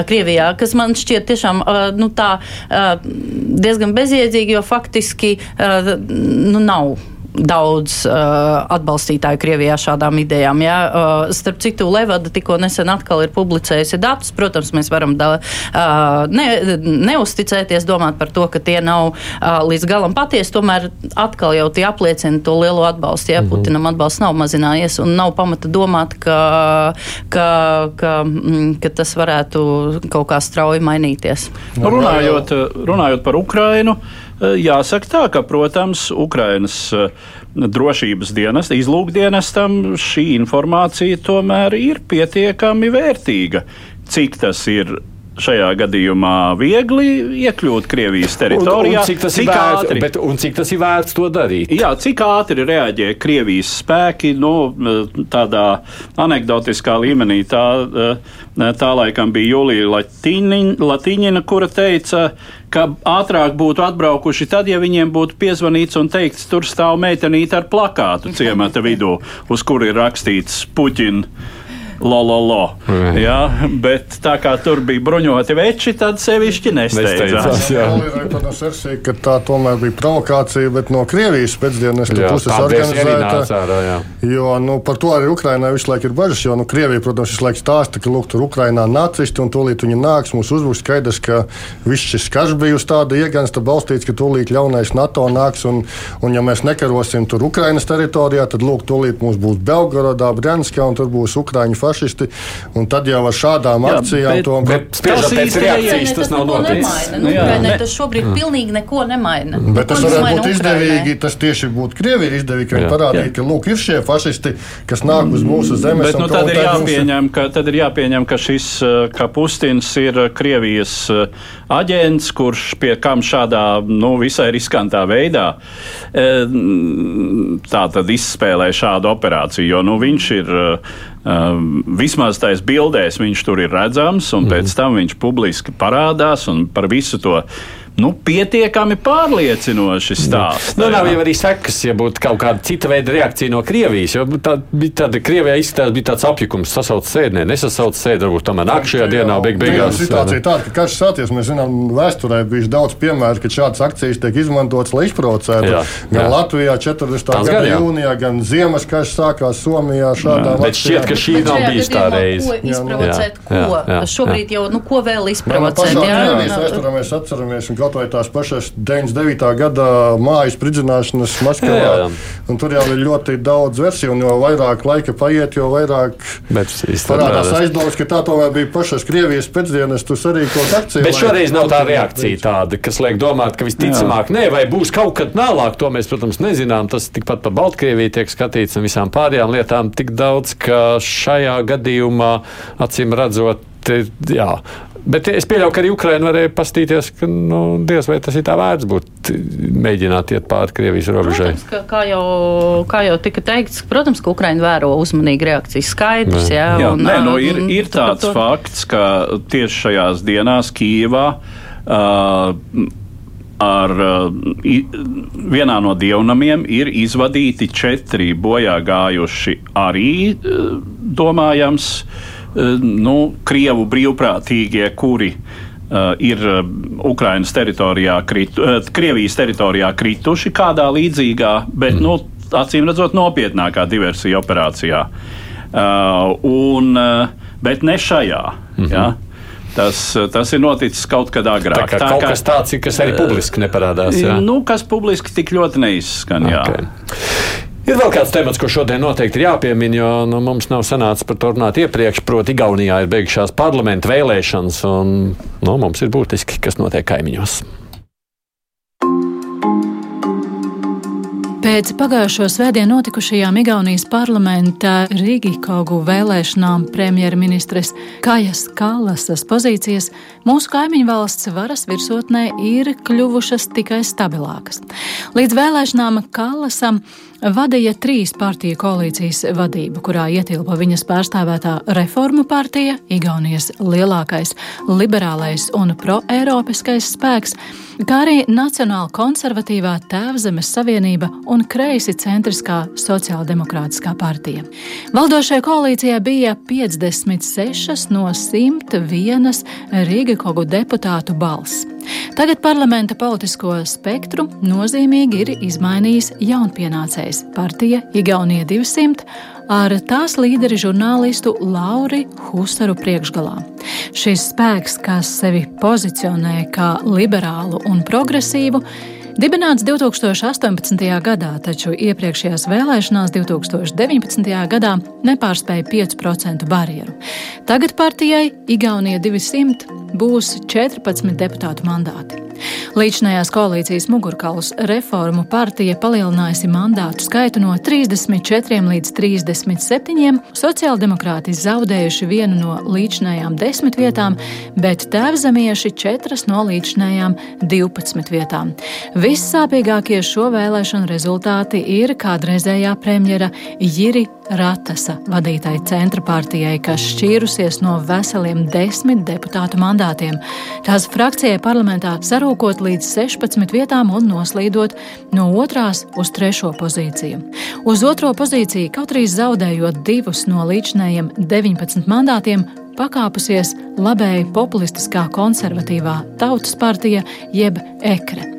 Krievijā, kas man šķiet tiešām nu, tā diezgan bezjēdzīgi, jo faktiski nu, nav daudz uh, atbalstītāju Krievijā šādām idejām. Ja? Uh, starp citu, Levada tikko nesen atkal ir publicējusi datus. Protams, mēs varam da, uh, ne, neusticēties, domāt par to, ka tie nav uh, līdz galam patiesi. Tomēr atkal jau tie apliecina to lielo atbalstu. Ja? Mm -hmm. Putinam atbalsts nav mazinājies un nav pamata domāt, ka, ka, ka, mm, ka tas varētu kaut kā strauji mainīties. Runājot, runājot par Ukrainu. Eh, jāsaka tā, ka, protams, Ukrainas eh, drošības dienas, izlūkdienestam šī informācija tomēr ir pietiekami vērtīga. Cik tas ir šajā gadījumā viegli iekļūt Krievijas teritorijā. Un, un cik tas cik ir vērts, ātri, bet, un cik tas ir vērts to darīt? Jā, cik ātri reaģē Krievijas spēki, nu, tādā anegdotiskā līmenī. Tā, tā laikam bija Julija Latīņina, kura teica, ka ātrāk būtu atbraukuši tad, ja viņiem būtu piezvanīts un teikts, tur stāv meitenīte ar plakātu ciemata vidū, uz kura ir rakstīts Puķina lololo. Mm. Jā, bet tā kā tur bija bruņoti veči, tad sevišķi nesteidzās. Protams, versija, ka tā tomēr bija provokācija, bet no Krievijas pēcdienas puses organizēta. Ārā, jo nu, par to arī Ukrainā visu laiku ir bažas, jo nu, Krievija, protams, visu laiku stāsta, ka lūk, tur Ukrainā nacisti un tūlīt viņi nāks, mums uzbruks skaidrs, ka viss šis karš bija uz tāda iegansta balstīts, ka tūlīt ļaunais NATO nāks un, un ja mēs nekarosim tur Ukrainas teritorijā, tad lūk, tūlīt mums būs Belgorodā, Brянskā un tur būs Ukraiņu fašisti. Tad jau ar šādām jā, akcijām bet, to spriežam pēc reakcijas, tas nav noticis. Nu, Ukrainai tas šobrīd mm. pilnīgi neko nemaina. Bet tas varētu būt izdevīgi, tas tieši būtu Krievijai izdevīgi, ka viņi parādītu, ka lūk, ir šie fašisti, kas nāk uz mūsu zemes. Bet, nu, tad, ir jāpieņem, ka, tad ir jāpieņem, ka šis ka Pustins ir Krievijas aģents, kurš pie kam šādā nu, visai riskantā veidā tā tad izspēlē šādu operāciju, jo nu, viņš ir Um, vismaz tais bildēs viņš tur ir redzams, un mm. pēc tam viņš publiski parādās un par visu to nu, pietiekami pārliecinoši stāsts. Nu, nav jau arī sekas, ja būtu kaut kāda cita veida reakcija no Krievijas. Jo tā bija tāda Krievijā izskatās, bija tāds apjukums, sasauc sēdnē, nesasauc sēdē, varbūt tomēr nākamajā dienā beig beigās. Situācija tāda, ka karš sācies, mēs zinām, vēsturē bijuši daudz piemēru, ka šādas akcijas tiek izmantotas, lai izprovocētu. Gan jā. Latvijā 40. gada gan, jūnijā, gan ziemas karš sākās Somijā šādām. Bet šķiet, ka šī nav bijusi tā reize. Ko izprovocēt? Ko? Jā, jā, Šobrīd jau, nu, ko vēl izprovocēt? Jā, mēs atceramies, un kaut vai tās pašas 99. gada mājas spridzināšanas Maskavā. Jā, jā. Un tur jau ir ļoti daudz versiju, un jo vairāk laika paiet, jo vairāk parādās aizdomas, ka tā tomēr bija pašas Krievijas pēcdienas, tu sarīkot akciju. Bet šoreiz nav tā reakcija tāda, kas liek domāt, ka visticamāk, nē, vai būs kaut kad vēlāk, to mēs, protams, nezinām. Tas tikpat par Baltkrieviju tiek skatīts un visām pārējām lietām tik daudz, ka šajā gadījumā, acīm redzot, jā, Bet es pieļauju, ka arī Ukraiņa varēja pastīties, ka nu, diez vai tas ir tā vērts būt, mēģināt iet pāri Krievijas robežai. Protams, ka, kā, jau, kā jau tika teikts, protams, ka Ukraiņa vēro uzmanīgi reakcijas skaidrs. Jā, jā, un, nē, nu, ir, ir tāds to... fakts, ka tieši šajās dienās Kīvā. Uh, ar uh, vienā no dievnamiem ir izvadīti četri bojā gājuši arī, uh, domājams, uh, nu, Krievu brīvprātīgie, kuri uh, ir uh, Ukrainas teritorijā, kritu, Krievijas teritorijā krituši kādā līdzīgā, bet, mm. nu, acīm redzot, nopietnākā diversija operācijā. Un, bet ne šajā. Mm -hmm. ja? Tas, tas ir noticis kaut kad agrāk. Tā, tā kaut kā, kas tāds kas arī publiski neparādās. Jā. Nu, kas publiski tik ļoti neizskan. Okay. Ir vēl kāds temats, ko šodien noteikti ir jāpiemina, jo nu, mums nav sanācis par to runāt iepriekš. Proti, Igaunijā ir beigušās parlamenta vēlēšanas, un nu, mums ir būtiski, kas notiek kaimiņos. Pēc pagājušo svētdienu notikušajām Igaunijas parlamenta Rīgikogu vēlēšanām premjerministres Kājas Kalasas pozīcijas mūsu kaimiņu valsts varas virsotnē ir kļuvušas tikai stabilākas. Līdz vēlēšanām Kalasam vadīja trīs partiju koalīcijas vadību, kurā ietilpa viņas pārstāvētā Reformu partija, Igaunijas lielākais liberālais un proeiropiskais spēks, kā arī Nacionāla konservatīvā Tēvzemes Savienība un kreisi centriskā sociāldemokrātiskā partija. Valdošajā koalīcijā bija 56 no 101 Rīgakogu deputātu balss. Tagad parlamenta politisko spektru nozīmīgi ir izmainījis jaunpienācējs partija Igaunija 200 ar tās līderi žurnālistu Lauri Husaru priekšgalā. Šis spēks, kas sevi pozicionē kā liberālu un progresīvu, Dibināts 2018. gadā, taču iepriekšējās vēlēšanās 2019. gadā nepārspēja 5% barjeru. Tagad partijai Igaunija 200 būs 14 deputātu mandāti. Līdzinājās koalīcijas mugurkauls reformu partija palielinājusi mandātu skaitu no 34 līdz 37. Sociāldemokrāti zaudējuši vienu no līdzinājām desmit vietām, bet tēvzemieši četras no līdzinājām 12 vietām. Vissāpīgākie šo vēlēšanu rezultāti ir kādreizējā premjera Jiri Ratasa vadītai centra partijai, kas šķīrusies no veseliem desmit deputātu mandātiem. Tās frakcijai parlamentā sarūkot līdz 16 vietām un noslīdot no otrās uz trešo pozīciju. Uz otro pozīciju, kaut arī zaudējot divus no līdzinējiem 19 mandātiem, pakāpusies labēji populistiskā konservatīvā tautas partija jeb ekre.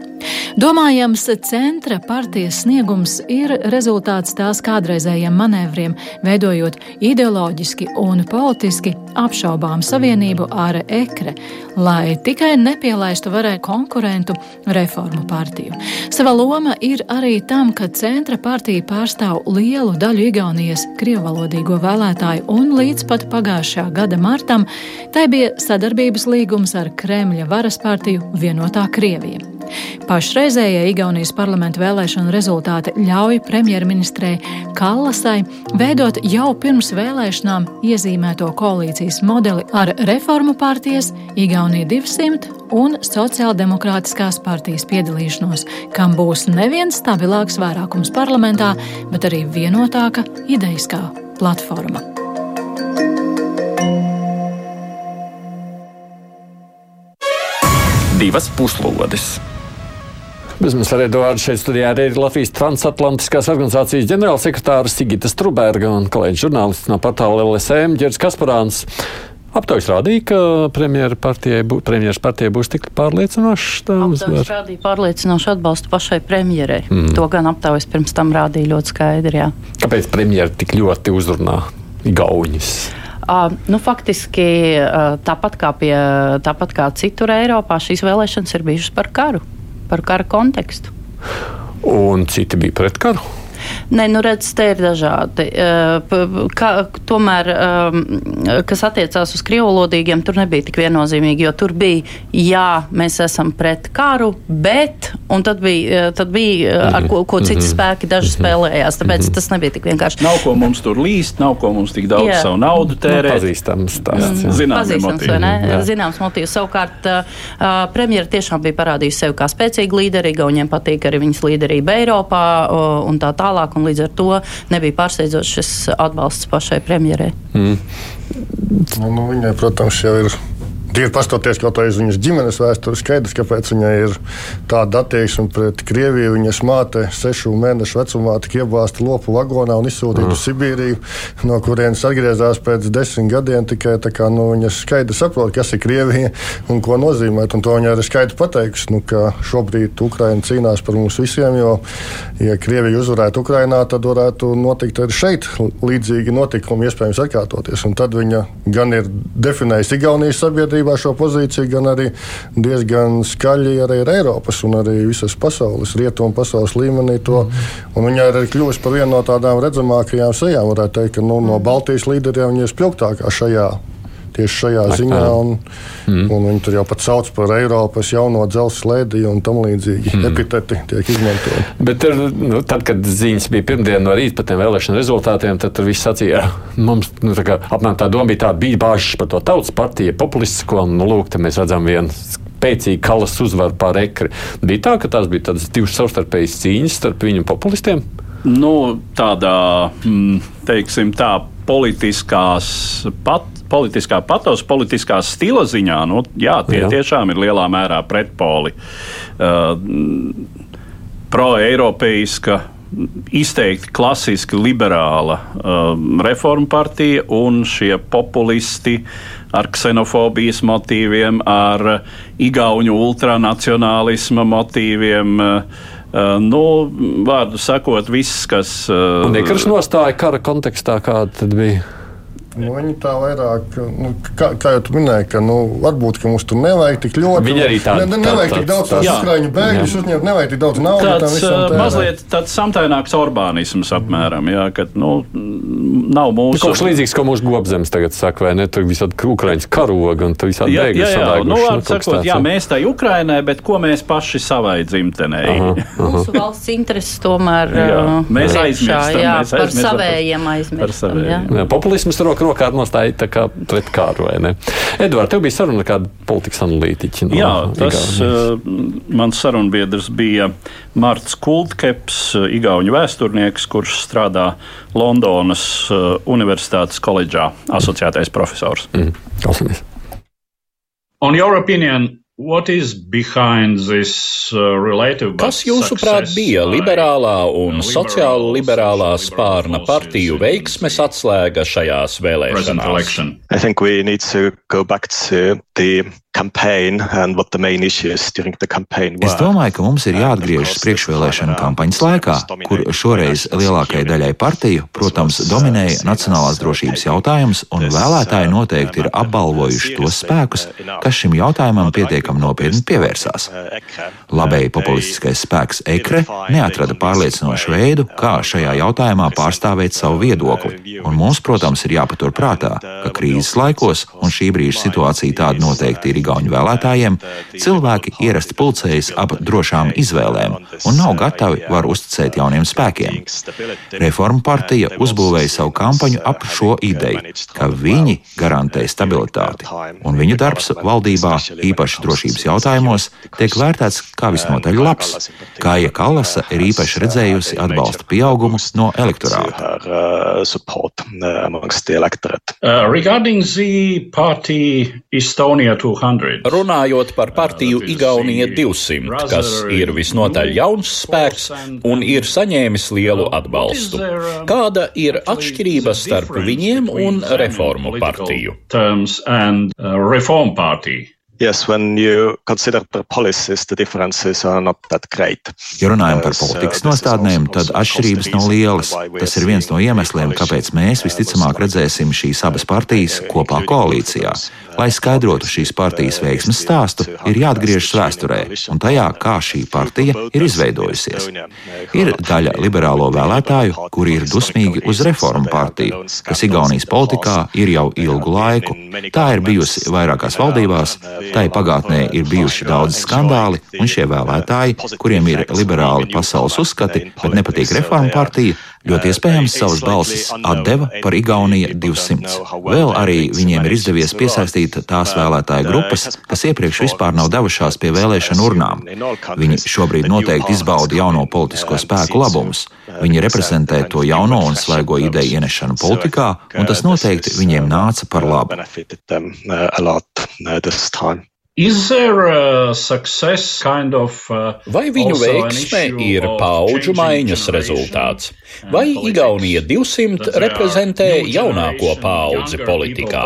Domājams, centra partijas sniegums ir rezultāts tās kādreizējiem manevriem, veidojot ideoloģiski un politiski apšaubām savienību ar ekre, lai tikai nepielaistu varē konkurentu reformu partiju. Sava loma ir arī tam, ka centra partija pārstāv lielu daļu Igaunijas krievvalodīgo vēlētāju un līdz pat pagājušā gada martam tai bija sadarbības līgums ar Kremļa varas partiju Vienotā Krievija. Pašreizējie Igaunijas parlamenta vēlēšanu rezultāti ļauj premjerministrei Kallasai veidot jau pirms vēlēšanām iezīmēto koalīcijas modeli ar reformu partijas, Igaunija 200 un sociāldemokrātiskās partijas piedalīšanos, kam būs neviens stabilāks vairākums parlamentā, bet arī vienotāka ideiskā platforma. Divas puslodes! Bez mums ar Eduārdu šeit studijā arī ir Latvijas transatlantiskās organizācijas ģenerālsekretāra Sigita Struberga un kolēģis žurnālists no portāla LSM Ģerds Kasparāns. Aptaujas rādīja, ka premjeras partijai, bū, partijai būs tik pārliecinošs. Aptaujas rādīja pārliecinošu atbalstu pašai premjerai. Mm. To gan aptaujas pirms tam rādīja ļoti skaidri. Jā. Kāpēc premjera tik ļoti uzrunā Gauņus? Uh, nu, faktiski uh, tāpat kā, pie, tāpat kā citur Eiropā, šīs vēlēšanas ir bijušas par karu par kara kontekstu. Un citi bija pret karu? Nē, nu redz, te ir dažādi. Kā, tomēr, kas attiecās uz krievalodīgiem, tur nebija tik viennozīmīgi, jo tur bija, jā, mēs esam pret karu, bet, un tad bija, tad bija ar ko, ko citi mhm. spēki daži mhm. spēlējās, tāpēc mhm. tas nebija tik vienkārši. Nav ko mums tur līst, nav ko mums tik daudz jā. savu naudu nu, tērēt. Nu, pazīstams stāsts. Zināms, Pazīstams, vai ne? Jā. Zināms motīvs. Savukārt, premjera tiešām bija parādījusi sevi kā spēcīgu līderi, Gauniem patīk arī viņas līderība Eiropā un tā tālāk tālāk, un līdz ar to nebija pārsteidzošs šis atbalsts pašai premjerei. Mm. Nu, nu, viņai, protams, jau ir Tīri pastoties kaut kādā viņas ģimenes vēsturē, skaidrs, kāpēc viņai ir tāda attieksme pret Krieviju. Viņas māte sešu mēnešu vecumā tika iebāzta lopu vagonā un izsūtīta mm. uz Sibīriju, no kurienes atgriezās pēc desmit gadiem. Tikai kā, nu, viņa skaidri saprot, kas ir Krievija un ko nozīmē. Un to viņa arī skaidri pateikusi, nu, ka šobrīd Ukraina cīnās par mums visiem, jo, ja Krievija uzvarētu Ukrainā, tad varētu notikt arī šeit līdzīgi notikumi, iespējams, atkārtoties. Un tad viņa gan ir definējusi Igaunijas sabiedrību sabiedrībā šo pozīciju, gan arī diezgan skaļi arī ar Eiropas un arī visas pasaules, rietumu pasaules līmenī. To, mm. Viņa ir arī kļuvusi par vienu no tādām redzamākajām sejām. Varētu teikt, ka nu, no Baltijas līderiem viņa ir spilgtākā šajā tieši šajā Ak, ziņā. Un, mm. un viņi tur jau pat sauc par Eiropas jauno dzelzceļa slēdiju un tam līdzīgi mm. epiteti tiek izmantoti. Bet tur, nu, tad, kad ziņas bija pirmdien no rīta par tiem vēlēšanu rezultātiem, tad tur viss sacīja, mums nu, tā kā, apmēram tā doma bija tāda, bija bāžas par to tautas partiju, populistisko, un nu, lūk, mēs redzam vienu spēcīgu kalas uzvaru pār ekri. Bija tā, ka tās bija tādas divas savstarpējas cīņas starp viņu populistiem. Nu, tādā, mm, teiksim, tā politiskās pat, politiskā patos, politiskā stila ziņā, nu, jā, tie jā. tiešām ir lielā mērā pretpoli. Uh, Pro-eiropeiska, izteikti klasiski liberāla um, reforma partija un šie populisti ar ksenofobijas motīviem, ar igauņu ultranacionālisma motīviem. Uh, nu, vārdu sakot, viss, kas. Uh, un iekšā nostāja kara kontekstā, kāda tad bija? Nu, viņi tā vairāk, nu, kā, kā jau minēji, ka nu, varbūt ka mums tur nevajag tik ļoti. Viņi arī tādu ne, nevajag tik daudz tās ukrāņu bēgļus uzņemt, nevajag tik daudz naudas. Tāds mazliet tāds samtaināks urbānisms apmēram, jā, ka nu, nav mūsu. Kaut kas līdzīgs, ko mūsu gobzems tagad saka, vai ne? Tur visādi ukrāņas karoga un tur visādi bēgļi. Jā, jā, jā. Nu, vārdu sakot, jā, mēs tai Ukrainai, bet ko mēs paši savai dzimtenei? Mūsu valsts intereses tomēr. Jā, mēs aizmirstam. Jā, par savējiem aizmirstam. Populisms roku rokā nostāja pret kāru. Edvards, tev bija saruna ar kādu politikas analītiķu. No Jā, tas uh, mans sarunbiedrs bija Mārts Kultkeps, uh, Igauņu vēsturnieks, kurš strādā Londonas uh, Universitātes koledžā, asociētais profesors. Mm, klausamies. On your opinion, Kas jūsuprāt bija liberālā un sociāli liberālā spārna partiju veiksmes atslēga šajās vēlēšanās? Es domāju, ka mums ir jāatgriežas priekšvēlēšana kampaņas laikā, kur šoreiz lielākajai daļai partiju, protams, dominēja nacionālās drošības jautājums, un vēlētāji noteikti ir apbalvojuši tos spēkus, kas šim jautājumam pietiekami nopietni pievērsās. Labēji populistiskais spēks Ekre neatrada pārliecinošu veidu, kā šajā jautājumā pārstāvēt savu viedokli, un mums, protams, ir jāpatur prātā, ka krīzes laikos, un šī brīža situācija tāda noteikti ir Igauņu vēlētājiem, cilvēki ierasti pulcējas ap drošām izvēlēm un nav gatavi var uzticēt jauniem spēkiem. Reforma partija uzbūvēja savu kampaņu ap šo ideju, ka viņi garantē stabilitāti, un viņu darbs valdībā, īpaši drošības jautājumos, tiek vērtēts kā visnotaļ labs. Kāja Kalasa ir īpaši redzējusi atbalsta pieaugumu no elektorāta. Uh, regarding the party Estonia 200. Runājot par partiju Igaunija 200, kas ir visnotaļ jauns spēks un ir saņēmis lielu atbalstu. Kāda ir atšķirība starp viņiem un reformu partiju? Yes, when you consider the policies, the differences are not that great. Ja runājam par politikas nostādnēm, tad atšķirības nav lielas. Tas ir viens no iemesliem, kāpēc mēs visticamāk redzēsim šīs abas partijas kopā koalīcijā. Lai skaidrotu šīs partijas veiksmes stāstu, ir jāatgriežas vēsturē un tajā, kā šī partija ir izveidojusies. Ir daļa liberālo vēlētāju, kuri ir dusmīgi uz reformu partiju, kas Igaunijas politikā ir jau ilgu laiku. Tā ir bijusi vairākās valdībās Tai pagātnē ir bijuši daudz skandāli, un šie vēlētāji, kuriem ir liberāli pasaules uzskati, bet nepatīk reformu partija, ļoti iespējams savas balsis atdeva par Igauniju 200. Vēl arī viņiem ir izdevies piesaistīt tās vēlētāju grupas, kas iepriekš vispār nav devušās pie vēlēšanu urnām. Viņi šobrīd noteikti izbauda jauno politisko spēku labumus. Viņi reprezentē to jauno un svaigo ideju ienešanu politikā, un tas noteikti viņiem nāca par labu. Kind of, uh, Vai viņu veiksme ir paudžu maiņas rezultāts? Vai Igaunija 200 reprezentē jaunāko paudzi politikā?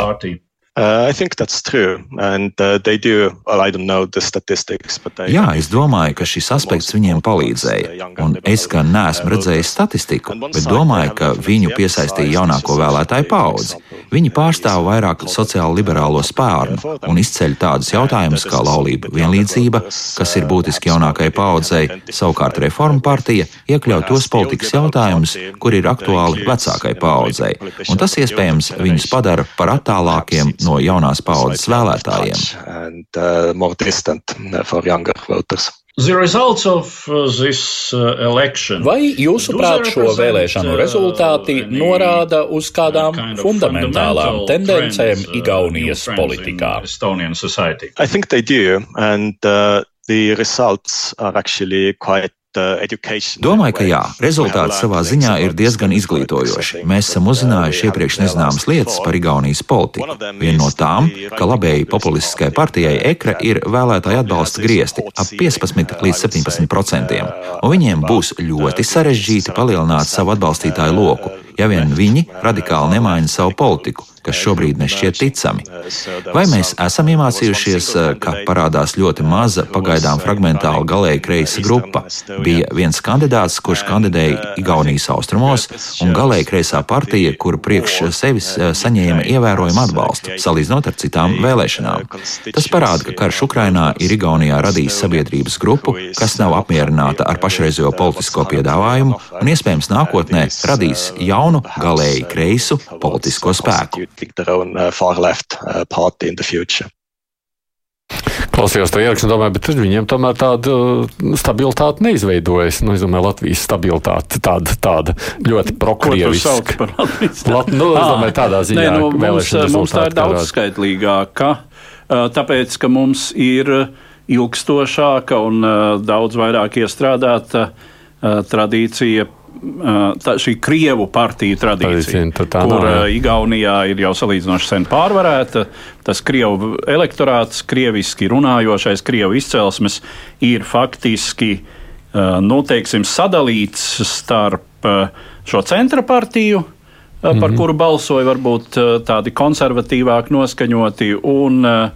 Uh, I think that's true, and uh, they do. Well, I don't know the statistics, but they. Jā, es domāju, ka šis aspekts viņiem palīdzēja. Un es gan neesmu redzējis statistiku, bet domāju, ka viņu piesaistīja jaunāko vēlētāju paudzi. Viņi pārstāv vairāk sociāli liberālo spārnu un izceļ tādus jautājumus kā laulība, vienlīdzība, kas ir būtiski jaunākajai paudzei. Savukārt reforma partija iekļauj tos politikas jautājumus, kur ir aktuāli vecākai paudzei, un tas iespējams viņus padara par attālākiem no jaunās paudzes vēlētājiem. Vai jūsuprāt šo vēlēšanu rezultāti norāda uz kādām fundamentālām tendencēm Igaunijas politikā? I think they do, and uh, the results are actually quite Domāju, ka jā, rezultāts savā ziņā ir diezgan izglītojoši. Mēs esam uzzinājuši iepriekš nezināmas lietas par Igaunijas politiku. Viena no tām, ka labēji populistiskai partijai EKRA ir vēlētāju atbalsta griezti ap 15 līdz 17 procentiem, un viņiem būs ļoti sarežģīti palielināt savu atbalstītāju loku ja vien viņi radikāli nemaina savu politiku, kas šobrīd nešķiet ticami. Vai mēs esam iemācījušies, eh, ka parādās ļoti maza, pagaidām fragmentāla galēji kreisa grupa? Bija viens kandidāts, kurš kandidēja Igaunijas austrumos, un galēji kreisā partija, kur priekš sevis eh, saņēma ievērojumu atbalstu, salīdzinot ar citām vēlēšanām. Tas parāda, ka karš Ukrainā ir Igaunijā radījis sabiedrības grupu, kas nav apmierināta ar pašreizējo politisko piedāvājumu un iespējams nākotnē radīs jaunu, galēji kreisu politisko spēku pick their own uh, far left uh, party in the future. Klausījos to ierakstu, domāju, bet viņiem tomēr tāda uh, stabilitāte neizveidojas. Nu, es domāju, Latvijas stabilitāte tāda, tāda ļoti prokrieviska. Lat, nu, es domāju, tādā ziņā, Nē, nu, mums, mums tā ir daudz skaitlīgāka, tāpēc, ka mums ir ilgstošāka un daudz vairāk iestrādāta tradīcija tā, šī krievu partiju tradīcija, tā, tā kur nav, Igaunijā ir jau salīdzinoši sen pārvarēta. Tas krievu elektorāts, krieviski runājošais, krievu izcelsmes ir faktiski nu, teiksim, sadalīts starp šo centra partiju. Par mm -hmm. kuru balsoja varbūt tādi konservatīvāk noskaņoti, un uh,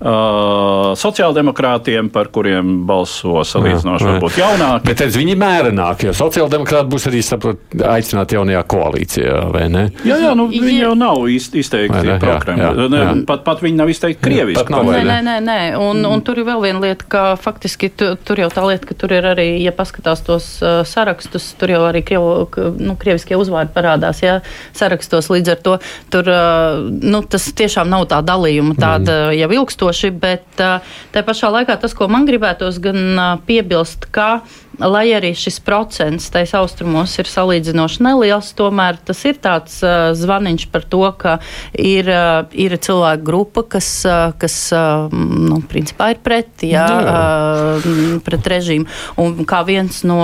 Uh, sociāldemokrātiem, par kuriem balso salīdzinoši varbūt jaunāki. Bet redz, viņi mērenāk, jo sociāldemokrāti būs arī saprot, aicināti jaunajā koalīcijā, vai ne? Jā, jā, nu, viņi jau nav izteikti prokremļi. Pat, pat viņi nav izteikti krieviski. Nav, nē, nē, nē, nē. Un, un tur ir vēl viena lieta, ka faktiski tu, tur jau tā lieta, ka tur ir arī, ja paskatās tos uh, sarakstus, tur jau arī krievu, nu, krieviskie uzvārdi parādās, jā, sarakstos līdz ar to. Tur, uh, nu, tas tiešām nav tā dalījuma tāda mm. jau ilgstoša ilgstoši, bet tā pašā laikā tas, ko man gribētos gan piebilst, ka lai arī šis procents tais austrumos ir salīdzinoši neliels, tomēr tas ir tāds uh, zvaniņš par to, ka ir, uh, ir cilvēku grupa, kas, uh, kas uh, nu, principā ir pret, jā, uh, pret režīmu. Un kā viens no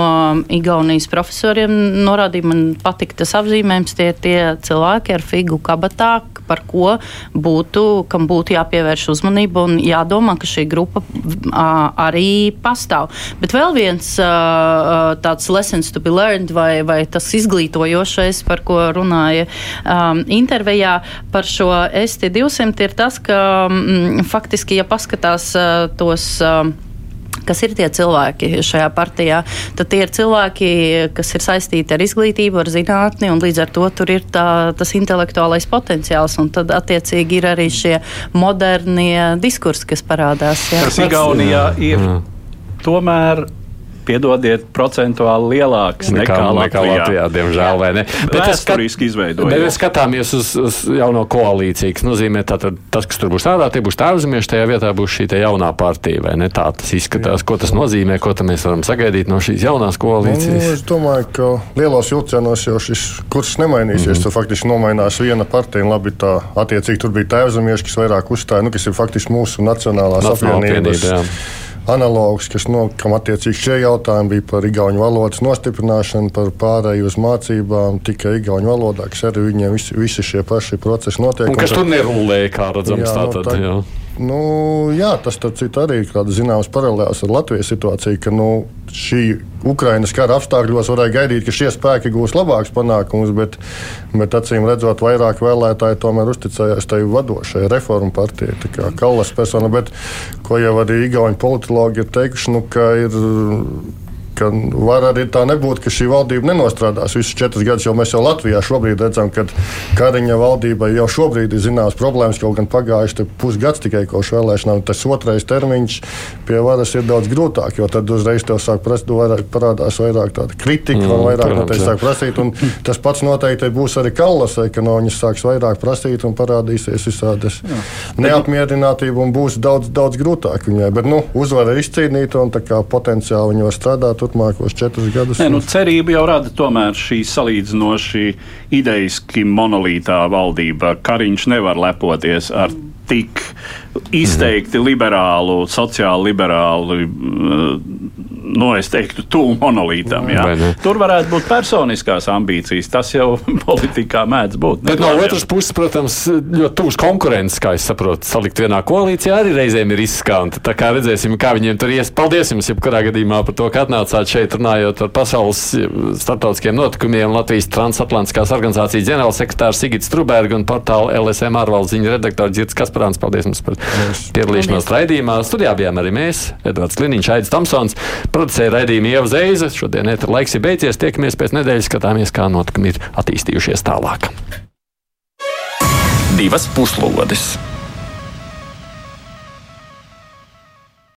Igaunijas profesoriem norādīja, man patika tas apzīmējums, tie ir tie cilvēki ar figu kabatā, par ko būtu, kam būtu jāpievērš uzmanība un jādomā, ka šī grupa arī pastāv. Bet vēl viens tāds lessons to be learned vai, vai tas izglītojošais, par ko runāja um, intervijā par šo ST200, ir tas, ka mm, faktiski, ja paskatās uh, tos. Uh, kas ir tie cilvēki šajā partijā, tad tie ir cilvēki, kas ir saistīti ar izglītību, ar zinātni, un līdz ar to tur ir tā, tas intelektuālais potenciāls, un tad attiecīgi ir arī šie modernie diskursi, kas parādās. Jā. Kas Igaunijā ir mm. tomēr piedodiet, procentuāli lielāks nekā, nekā Latvijā. Nekā Latvijā diemžēl, vai ne? Bet tas vēsturiski izveidojas. Bet mēs skatāmies uz, uz jauno koalīciju, kas nozīmē, ka tas, kas tur būs tādā, tie būs tēvzemieši, tajā vietā būs šī jaunā partija, vai ne? Tā tas izskatās, ko tas nozīmē, ko mēs varam sagaidīt no šīs jaunās koalīcijas. Nu, es domāju, ka lielos vilcienos jau šis kurs nemainīsies. Mm -hmm. Tur faktiski nomainās viena partija, un labi, tā attiecīgi tur bija tēvzemieši, kas vairāk uzstāja, nu, kas ir faktiski mūsu nacionālās apvienības. apvienība analogs, kas no, kam attiecīgi šie jautājumi bija par igauņu valodas nostiprināšanu, par pārēju uz mācībām tikai igauņu valodā, kas arī viņiem visi, visi šie paši procesi notiek. Un kas tur nerulēja, kā redzams, jā, tātad. Nu, tā, jā. Nu, jā, tas arī ir kāda zināmas paralēlas ar Latvijas situāciju, ka nu, šī Ukraiņas kara apstākļos varēja gaidīt, ka šie spēki gūs labākus panākumus, bet, bet acīm redzot, vairāk vēlētāji tomēr uzticējās tai vadošajai reformu partijai, kā Kallas persona. Bet, ko jau arī Igauni politologi ir teikuši, nu, ka ir ka var arī tā nebūt, ka šī valdība nenostrādās visus četrus gadus, jo mēs jau Latvijā šobrīd redzam, ka Kariņa valdībai jau šobrīd ir zināmas problēmas, kaut gan pagājuši pusgads tikai kopš vēlēšanām. Tas otrais termiņš pie varas ir daudz grūtāk, jo tad uzreiz tev sāk vairāk, parādās vairāk tāda kritika, mm, un vairāk no tevis sāk prasīt. Tas pats noteikti būs arī Kallasai, ka no viņas sāks vairāk prasīt un parādīsies visādas neapmierinātība un būs daudz, daudz grūtāk viņai. Bet nu, uzvara ir izcīnīta un potenciāli viņa var strādāt turpmākos četrus gadus. Nē, nu, cerība jau rada tomēr šī salīdzinoši ideiski monolītā valdība. Kariņš nevar lepoties ar tik izteikti liberālu, sociāli liberālu uh, nu, es teiktu, tuvu monolītam. Tur varētu būt personiskās ambīcijas. Tas jau politikā mēdz būt. Bet no otras puses, protams, ļoti tūs konkurences, kā es saprotu, salikt vienā koalīcijā arī reizēm ir riskanti. Tā kā redzēsim, kā viņiem tur ies. Paldies jums, jebkurā gadījumā, par to, ka atnācāt šeit runājot par pasaules starptautiskiem notikumiem. Latvijas transatlantiskās organizācijas ģenerālsekretārs Sigits Truberga un portāla LSM ārvalsts ziņu redaktors Girts Kasparāns. Paldies jums par piedalīšanos raidījumā. Studijā bijām arī mēs, Edvards Liniņš, Aidis Tamsons, producēja raidījumu Ieva Zeize. Šodien ir laiks ir beidzies, tiekamies pēc nedēļas, skatāmies, kā notikumi ir attīstījušies tālāk. Divas puslodes!